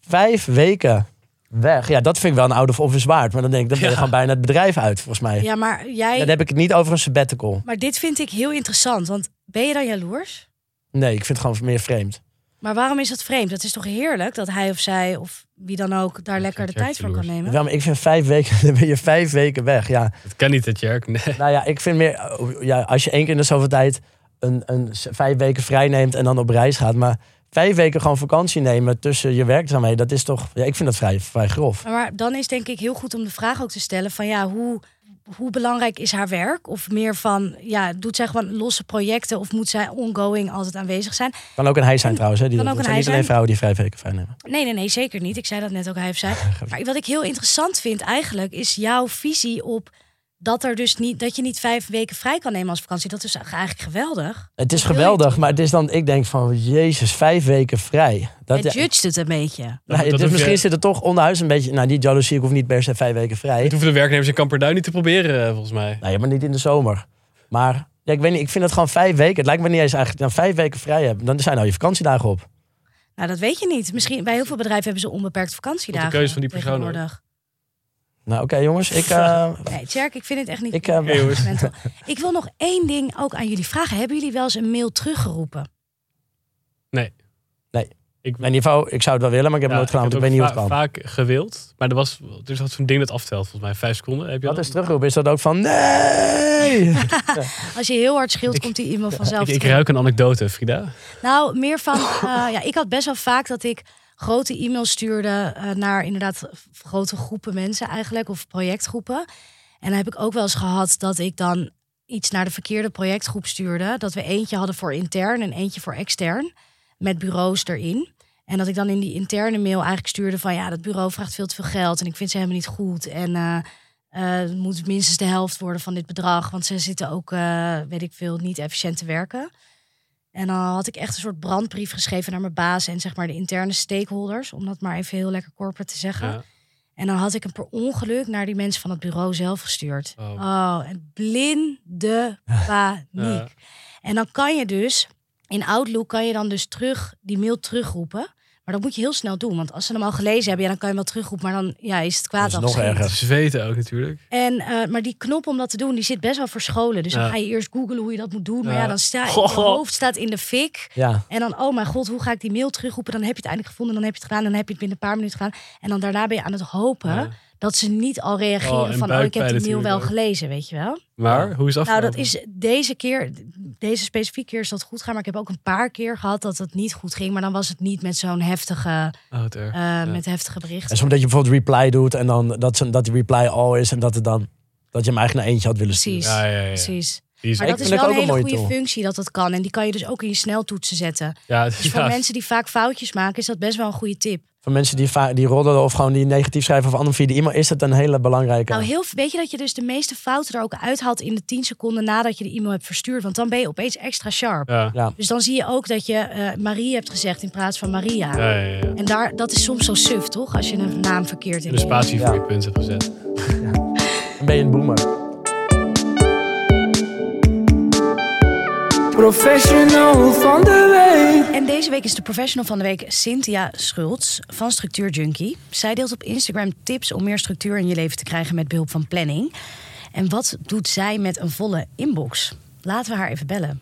vijf weken weg. Ja, dat vind ik wel een out of office waard. Maar dan denk ik, dan ben je Ja. gewoon bijna het bedrijf uit, volgens mij. Ja, maar jij. Dan heb ik het niet over een sabbatical. Maar dit vind ik heel interessant. Want ben je dan jaloers? Nee, ik vind het gewoon meer vreemd. Maar waarom is dat vreemd? Het is toch heerlijk dat hij of zij of wie dan ook daar lekker de tijd voor kan nemen? Ja, maar ik vind vijf weken, dan ben je vijf weken weg. Ja, Het kan niet, het Jerk. Nee. Nou ja, ik vind meer, oh, ja, als je één keer in de zoveel tijd een, een vijf weken vrij neemt en dan op reis gaat, maar vijf weken gewoon vakantie nemen tussen je werkzaamheden, dat is toch, ja, ik vind dat vrij, vrij grof. Maar dan is denk ik heel goed om de vraag ook te stellen van ja, hoe, hoe belangrijk is haar werk? Of meer van, ja, doet zij gewoon losse projecten of moet zij ongoing altijd aanwezig zijn? Kan ook een hij zijn trouwens, hè? Die, Kan ook een zijn niet alleen zijn. vrouwen die vijf weken vrij nemen. Nee, nee, nee, zeker niet. Ik zei dat net ook hij of zij. Maar wat ik heel interessant vind eigenlijk is jouw visie op dat er dus niet dat je niet vijf weken vrij kan nemen als vakantie. Dat is eigenlijk geweldig. Het is Dat geweldig, maar het is dan, ik denk van, jezus, vijf weken vrij. Dat, ja, judged het een beetje. nou, dat dus je- misschien zit er toch onderhuis een beetje, nou die jaloezie, ik hoef niet per se vijf weken vrij. Het hoeven de werknemers in Kamperduin niet te proberen, eh, volgens mij. Nee, maar niet in de zomer. Maar ja, ik weet niet, ik vind het gewoon vijf weken. Het lijkt me niet eens eigenlijk, dan vijf weken vrij hebben, dan zijn al je vakantiedagen op. Nou, dat weet je niet. Misschien bij heel veel bedrijven hebben ze onbeperkt vakantiedagen. keuze van die persoon. Nou, oké jongens, ik, eh, Nee, Tjerk, ik vind het echt niet. Ik, eh, Oké, jongens. mental. ik wil nog één ding ook aan jullie vragen. Hebben jullie wel eens een mail teruggeroepen? Ik, Mijn niveau, ik zou het wel willen, maar ik heb het nooit gedaan, want ik weet niet hoe het kan. vaak gewild. Maar er was, er zat zo'n ding dat aftelt, volgens mij. Vijf seconden. Heb je Wat dat? is terugroepen? Is dat ook van nee? Als je heel hard scheelt, Ik- komt die e-mail vanzelf Ik, ik ruik een anekdote, Frida. Nou, meer van... eh, ja, ik had best wel vaak dat ik grote e-mails stuurde... eh, naar inderdaad grote groepen mensen eigenlijk. Of projectgroepen. En dan heb ik ook wel eens gehad dat ik dan iets naar de verkeerde projectgroep stuurde. Dat we eentje hadden voor intern en eentje voor extern. Met bureaus erin. En dat ik dan in die interne mail eigenlijk stuurde van... ja, dat bureau vraagt veel te veel geld en ik vind ze helemaal niet goed. En eh, eh, het moet minstens de helft worden van dit bedrag. Want ze zitten ook, weet ik veel, niet efficiënt te werken. En dan had ik echt een soort brandbrief geschreven naar mijn baas en zeg maar de interne stakeholders. Om dat maar even heel lekker corporate te zeggen. Ja. En dan had ik hem per ongeluk naar die mensen van het bureau zelf gestuurd. Oh. Oh, en blinde paniek. Ja. En dan kan je dus, in Outlook kan je dan dus terug, die mail terugroepen. Maar dat moet je heel snel doen. Want als ze hem al gelezen hebben, ja, dan kan je hem wel terugroepen. Maar dan ja, is het kwaad Dat is nog erger. Zweten ook natuurlijk. En, eh, maar die knop om dat te doen, die zit best wel verscholen. Dus dan ga je eerst googlen hoe je dat moet doen. Maar Ja. dan staat je hoofd staat in de fik. Ja. En dan, oh mijn god, hoe ga ik die mail terugroepen? Dan heb je het eindelijk gevonden, dan heb je het gedaan. Dan heb je het binnen een paar minuten gedaan. En dan daarna ben je aan het hopen Ja. Dat ze niet al reageren Oh, van, oh ik heb die mail wel gelezen, weet je wel. Maar, hoe is dat Nou, dat is deze keer, deze specifieke keer is dat goed gaan. Maar ik heb ook een paar keer gehad dat het niet goed ging. Maar dan was het niet met zo'n heftige, Oh, eh, met heftige berichten. En soms dat je bijvoorbeeld reply doet en dan dat, ze, dat die reply all is en dat het dan dat je hem eigenlijk naar eentje had willen sturen. Precies. Ja, ja, ja. Precies. Maar Ik dat is wel een ook een hele goede tool. functie dat dat kan. En die kan je dus ook in je sneltoetsen zetten. ja, Dus voor ja, mensen die vaak foutjes maken, is dat best wel een goede tip. Voor mensen die, die roddelen of gewoon die negatief schrijven of anderen via de e-mail, is het een hele belangrijke. Nou, heel, weet je dat je dus de meeste fouten er ook uithaalt in de 10 seconden nadat je de e-mail hebt verstuurd? Want dan ben je opeens extra sharp. ja. ja. Dus dan zie je ook dat je eh, Marie hebt gezegd in plaats van Maria. Ja, ja, ja. En daar, dat is soms zo suf, toch? Als je een naam verkeerd in Een spatie voor Ja. je punt hebt gezet. Dan ben je een boomer. Professional van de week. En deze week is de professional van de week Cynthia Schultz van Structuur Junkie. Zij deelt op Instagram tips om meer structuur in je leven te krijgen met behulp van planning. En wat doet zij met een volle inbox? Laten we haar even bellen.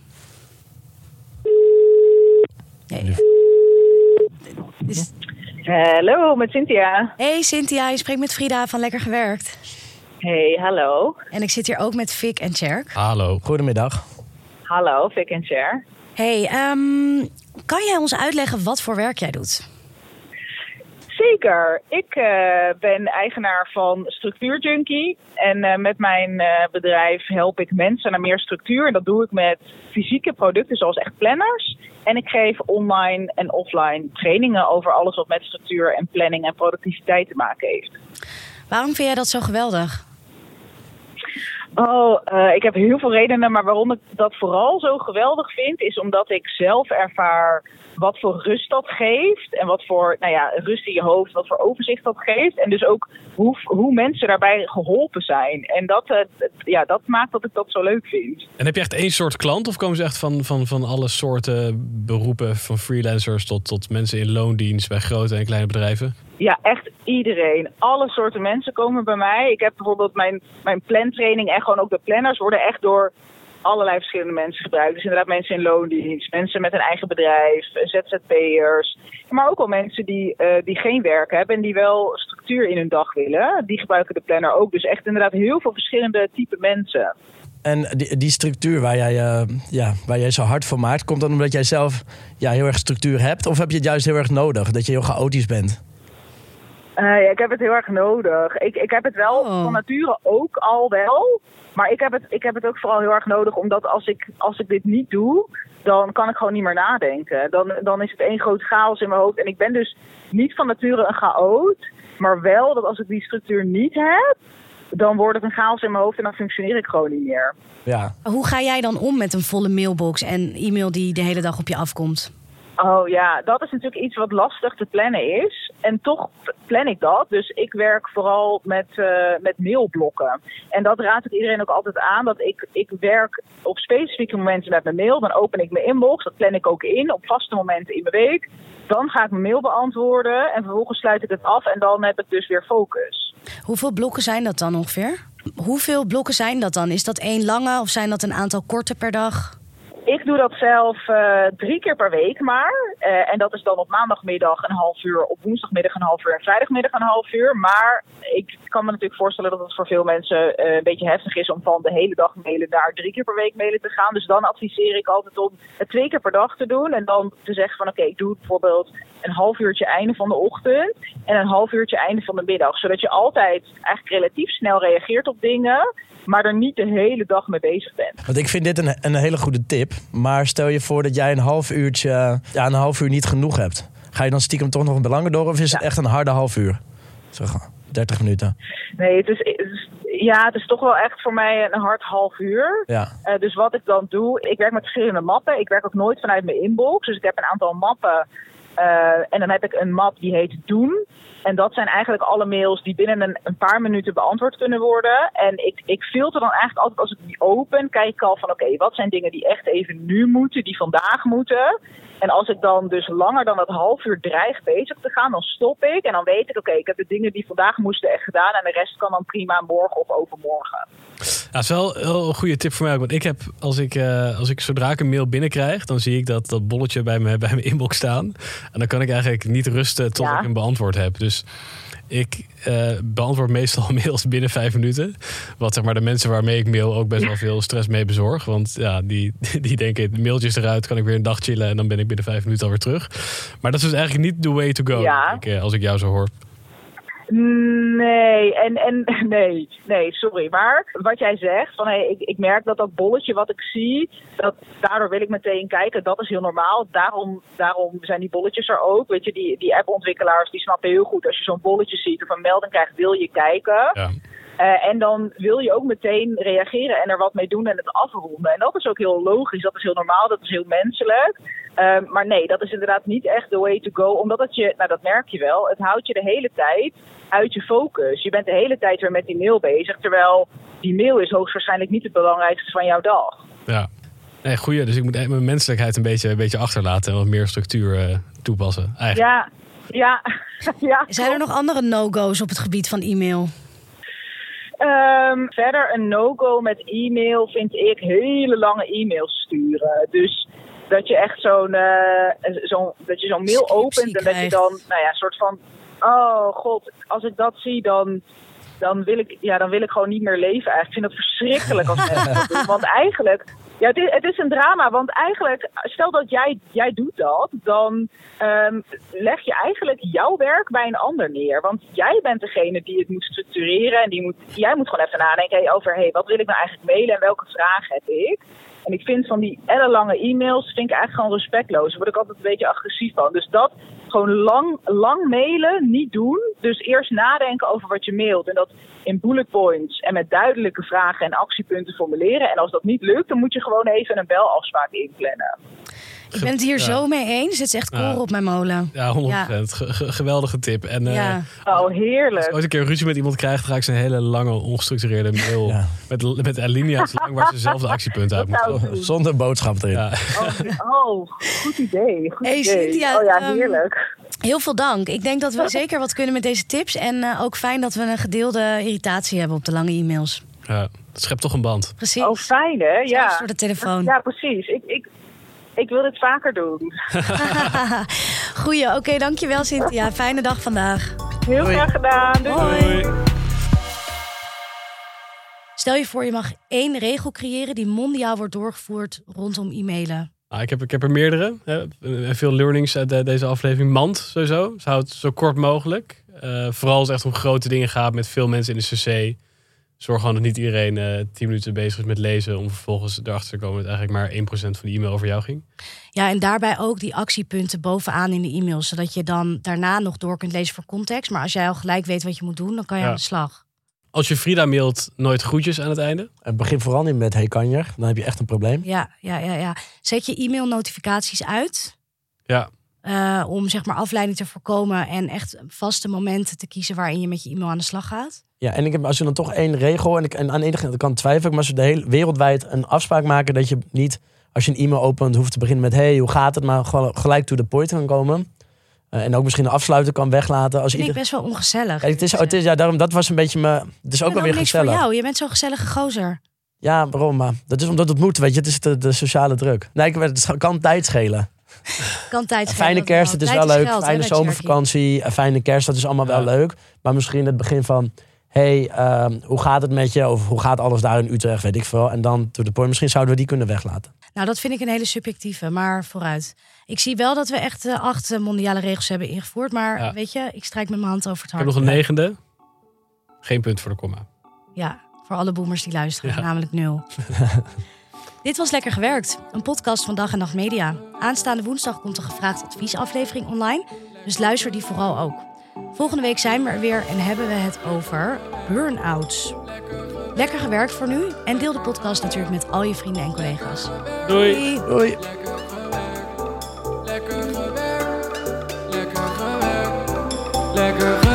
Nee. Is- Hallo, met Cynthia. Hey Cynthia, je spreekt met Frida van Lekker Gewerkt. Hey, hallo. En ik zit hier ook met Vic en Cherk. Hallo. Goedemiddag. Hallo, Vic en Cher. Hey, ehm, kan jij ons uitleggen wat voor werk jij doet? Zeker. Ik eh, ben eigenaar van Structuur Junkie. En eh, met mijn eh, bedrijf help ik mensen naar meer structuur. En dat doe ik met fysieke producten zoals echt planners. En ik geef online en offline trainingen over alles wat met structuur en planning en productiviteit te maken heeft. Waarom vind jij dat zo geweldig? Oh, eh, ik heb heel veel redenen, maar waarom ik dat vooral zo geweldig vind, is omdat ik zelf ervaar wat voor rust dat geeft. En wat voor nou ja, rust in je hoofd, wat voor overzicht dat geeft. En dus ook hoe, hoe mensen daarbij geholpen zijn. En dat, eh, ja, dat maakt dat ik dat zo leuk vind. En heb je echt één soort klant of komen ze echt van, van, van alle soorten beroepen, van freelancers tot, tot mensen in loondienst bij grote en kleine bedrijven? Ja, echt iedereen. Alle soorten mensen komen bij mij. Ik heb bijvoorbeeld mijn, mijn plantraining en gewoon ook de planners worden echt door allerlei verschillende mensen gebruikt. Dus inderdaad mensen in loondienst, mensen met een eigen bedrijf, ZZP'ers. Maar ook wel mensen die, eh, die geen werk hebben en die wel structuur in hun dag willen. Die gebruiken de planner ook. Dus echt inderdaad heel veel verschillende type mensen. En die, die structuur waar jij, eh, ja, waar jij zo hard voor maakt, komt dan omdat jij zelf ja, heel erg structuur hebt? Of heb je het juist heel erg nodig, dat je heel chaotisch bent? Eh, ja, ik heb het heel erg nodig. Ik, ik heb het wel Oh. van nature ook al wel. Maar ik heb, het, ik heb het ook vooral heel erg nodig, omdat als ik, als ik dit niet doe, dan kan ik gewoon niet meer nadenken. Dan, dan is het één groot chaos in mijn hoofd. En ik ben dus niet van nature een chaot, maar wel dat als ik die structuur niet heb, dan wordt het een chaos in mijn hoofd en dan functioneer ik gewoon niet meer. Ja. Hoe ga jij dan om met een volle mailbox en e-mail die de hele dag op je afkomt? Oh ja, dat is natuurlijk iets wat lastig te plannen is. En toch plan ik dat. Dus ik werk vooral met, eh, met mailblokken. En dat raad ik iedereen ook altijd aan. Dat ik, ik werk op specifieke momenten met mijn mail. Dan open ik mijn inbox. Dat plan ik ook in op vaste momenten in mijn week. Dan ga ik mijn mail beantwoorden. En vervolgens sluit ik het af. En dan heb ik dus weer focus. Hoeveel blokken zijn dat dan ongeveer? Hoeveel blokken zijn dat dan? Is dat één lange of zijn dat een aantal korte per dag? Ik doe dat zelf eh, drie keer per week maar. Eh, en dat is dan op maandagmiddag een half uur, op woensdagmiddag een half uur en vrijdagmiddag een half uur. Maar ik kan me natuurlijk voorstellen dat het voor veel mensen eh, een beetje heftig is om van de hele dag mailen naar drie keer per week mailen te gaan. Dus dan adviseer ik altijd om het twee keer per dag te doen. En dan te zeggen van oké, ik doe bijvoorbeeld een half uurtje einde van de ochtend en een half uurtje einde van de middag. Zodat je altijd eigenlijk relatief snel reageert op dingen, maar er niet de hele dag mee bezig bent. Want ik vind dit een, een hele goede tip. Maar stel je voor dat jij een half uurtje, ja, een half uur niet genoeg hebt. Ga je dan stiekem toch nog belangen door of is het echt een harde half uur? Zo, 30 minuten? Nee, het is, het is- ja, het is toch wel echt voor mij een hard half uur. Ja. Eh, dus wat ik dan doe, ik werk met verschillende mappen. Ik werk ook nooit vanuit mijn inbox. Dus ik heb een aantal mappen. Eh, en dan heb ik een map die heet Doen. En dat zijn eigenlijk alle mails die binnen een, paar minuten beantwoord kunnen worden. En ik, ik filter dan eigenlijk altijd als ik die open, kijk ik al van oké, wat zijn dingen die echt even nu moeten, die vandaag moeten. En als ik dan dus langer dan dat half uur dreig bezig te gaan, dan stop ik. En dan weet ik, oké, ik heb de dingen die vandaag moesten echt gedaan. En de rest kan dan prima morgen of overmorgen. Ja, dat is wel een goede tip voor mij. Want ik heb, als ik, eh, als ik zodra ik een mail binnenkrijg, dan zie ik dat, dat bolletje bij, me, bij mijn inbox staan. En dan kan ik eigenlijk niet rusten tot Ja. ik hem beantwoord heb. Dus ik eh, beantwoord meestal mails binnen vijf minuten. Wat zeg maar de mensen waarmee ik mail ook best wel veel stress mee bezorg. Want ja, die, die denken, de mailtjes eruit, kan ik weer een dag chillen en dan ben ik binnen vijf minuten alweer terug. Maar dat is dus eigenlijk niet the way to go, Ja. denk ik, eh, als ik jou zo hoor. Nee, en, en nee, nee, sorry. Maar wat jij zegt, van hey, ik, ik merk dat dat bolletje wat ik zie, dat, daardoor wil ik meteen kijken. Dat is heel normaal. Daarom, daarom zijn die bolletjes er ook. Weet je, die, die appontwikkelaars die snappen heel goed. Als je zo'n bolletje ziet of een melding krijgt, wil je kijken. Ja. Eh, en dan wil je ook meteen reageren en er wat mee doen en het afronden. En dat is ook heel logisch, dat is heel normaal, dat is heel menselijk. Eh, maar nee, dat is inderdaad niet echt the way to go. Omdat het je, nou dat merk je wel, het houdt je de hele tijd uit je focus. Je bent de hele tijd weer met die mail bezig. Terwijl die mail is hoogstwaarschijnlijk niet het belangrijkste van jouw dag. Ja. Nee, goeie. Dus ik moet mijn menselijkheid een beetje, een beetje achterlaten en wat meer structuur eh, toepassen. Eigenlijk. Ja, ja, ja. Zijn er nog andere no-go's op het gebied van e-mail? Ehm, verder een no-go met e-mail vind ik hele lange e-mails sturen. Dus dat je echt zo'n eh, zo'n dat je zo'n mail Scriptie opent en dat je dan, nou ja, een soort van, oh god, als ik dat zie, dan, dan wil ik, ja, dan wil ik gewoon niet meer leven. Eigenlijk. Ik vind dat verschrikkelijk als mensen dat doen. Want eigenlijk, ja, het is, het is een drama. Want eigenlijk, stel dat jij, jij doet dat, dan ehm, leg je eigenlijk jouw werk bij een ander neer. Want jij bent degene die het moet structureren. En die moet, jij moet gewoon even nadenken over, hey, wat wil ik nou eigenlijk mailen en welke vragen heb ik? En ik vind van die ellenlange e-mails, vind ik eigenlijk gewoon respectloos. Daar word ik altijd een beetje agressief van. Dus dat gewoon lang, lang mailen, niet doen. Dus eerst nadenken over wat je mailt. En dat in bullet points en met duidelijke vragen en actiepunten formuleren. En als dat niet lukt, dan moet je gewoon even een belafspraak inplannen. Ik ben het hier Ja. zo mee eens. Het is echt koren op mijn molen. Ja, 100%. Ge- ge- geweldige tip. En eh, Ja. Oh, als heerlijk. ik ooit een keer ruzie met iemand krijg, dan ga ik ze een hele lange, ongestructureerde mail Ja. met, met alinea's lang waar ze zelf de actiepunten uit moeten. Zonder boodschap erin. Ja. Oh, oh, goed idee. Goed Hey, idee. Cynthia, oh ja, ehm, heerlijk. Heel veel dank. Ik denk dat we zeker wat kunnen met deze tips. En eh, ook fijn dat we een gedeelde irritatie hebben op de lange e-mails. ja, dat schept toch een band. Precies. Oh, fijn hè? Zelfs Ja. door de telefoon. Ja, precies. Ik, ik, ik wil dit vaker doen. Goeie, oké, dankjewel Cynthia. Fijne dag vandaag. Heel graag gedaan. Doei. Hoi. Stel je voor, je mag één regel creëren die mondiaal wordt doorgevoerd rondom e-mailen. Ah, ik, heb, ik heb er meerdere. Hè. En Veel learnings uit de- deze aflevering. Mand sowieso. Houdt het zo kort mogelijk. Eh, vooral als het echt om grote dingen gaat met veel mensen in de cc. Zorg gewoon dat niet iedereen eh 10 minuten bezig is met lezen. Om vervolgens erachter te komen dat eigenlijk maar 1% van de e-mail over jou ging. Ja, en daarbij ook die actiepunten bovenaan in de e-mails. Zodat je dan daarna nog door kunt lezen voor context. Maar als jij al gelijk weet wat je moet doen, dan kan je Ja. aan de slag. Als je Frida mailt, nooit groetjes aan het einde. En begin vooral niet met hey kanjer. Dan heb je echt een probleem. Ja, ja, ja, ja. Zet je e-mail notificaties uit. Ja, eh, om zeg maar afleiding te voorkomen en echt vaste momenten te kiezen waarin je met je e-mail aan de slag gaat. Ja, en ik heb als je dan toch één regel. En, ik, en aan de ene kant kan twijfelen. Maar als we de hele wereldwijd een afspraak maken. Dat je niet als je een e-mail opent hoeft te beginnen met hey, hoe gaat het? Maar gewoon gelijk to the point kan komen. Eh, en ook misschien een afsluiter kan weglaten. Als Vind ik ieder... best wel ongezellig. Het is, het is, ja, daarom, dat was een beetje me. Het is ook Ik wel weer niks gezellig. voor jou. Je bent zo'n gezellige gozer. Ja, waarom? Maar dat is omdat het moet, weet je. Het is de, de sociale druk. Nee, ik, het kan tijd schelen. Kan tijd schelen, fijne kerst, het is Tijd wel leuk. geld, fijne zomervakantie, fijne kerst, dat is allemaal wel leuk. Maar misschien het begin van... hey, ehm, hoe gaat het met je? Of hoe gaat alles daar in Utrecht, weet ik veel. En dan to the point, misschien zouden we die kunnen weglaten. Nou, dat vind ik een hele subjectieve, maar vooruit. Ik zie wel dat we echt eh, acht eh, mondiale regels hebben ingevoerd. Maar Ja. weet je, ik strijk met mijn hand over het ik heb hart. nog een negende. Geen punt voor de komma. Ja, voor alle boomers die luisteren, Ja. namelijk nul. Dit was Lekker Gewerkt, een podcast van Dag en Nacht Media. Aanstaande woensdag komt een gevraagd adviesaflevering online, dus luister die vooral ook. Volgende week zijn we er weer en hebben we het over burn-outs. Lekker gewerkt voor nu en deel de podcast natuurlijk met al je vrienden en collega's. Doei. Doei. Lekker gewerkt, lekker gewerkt, lekker gewerkt.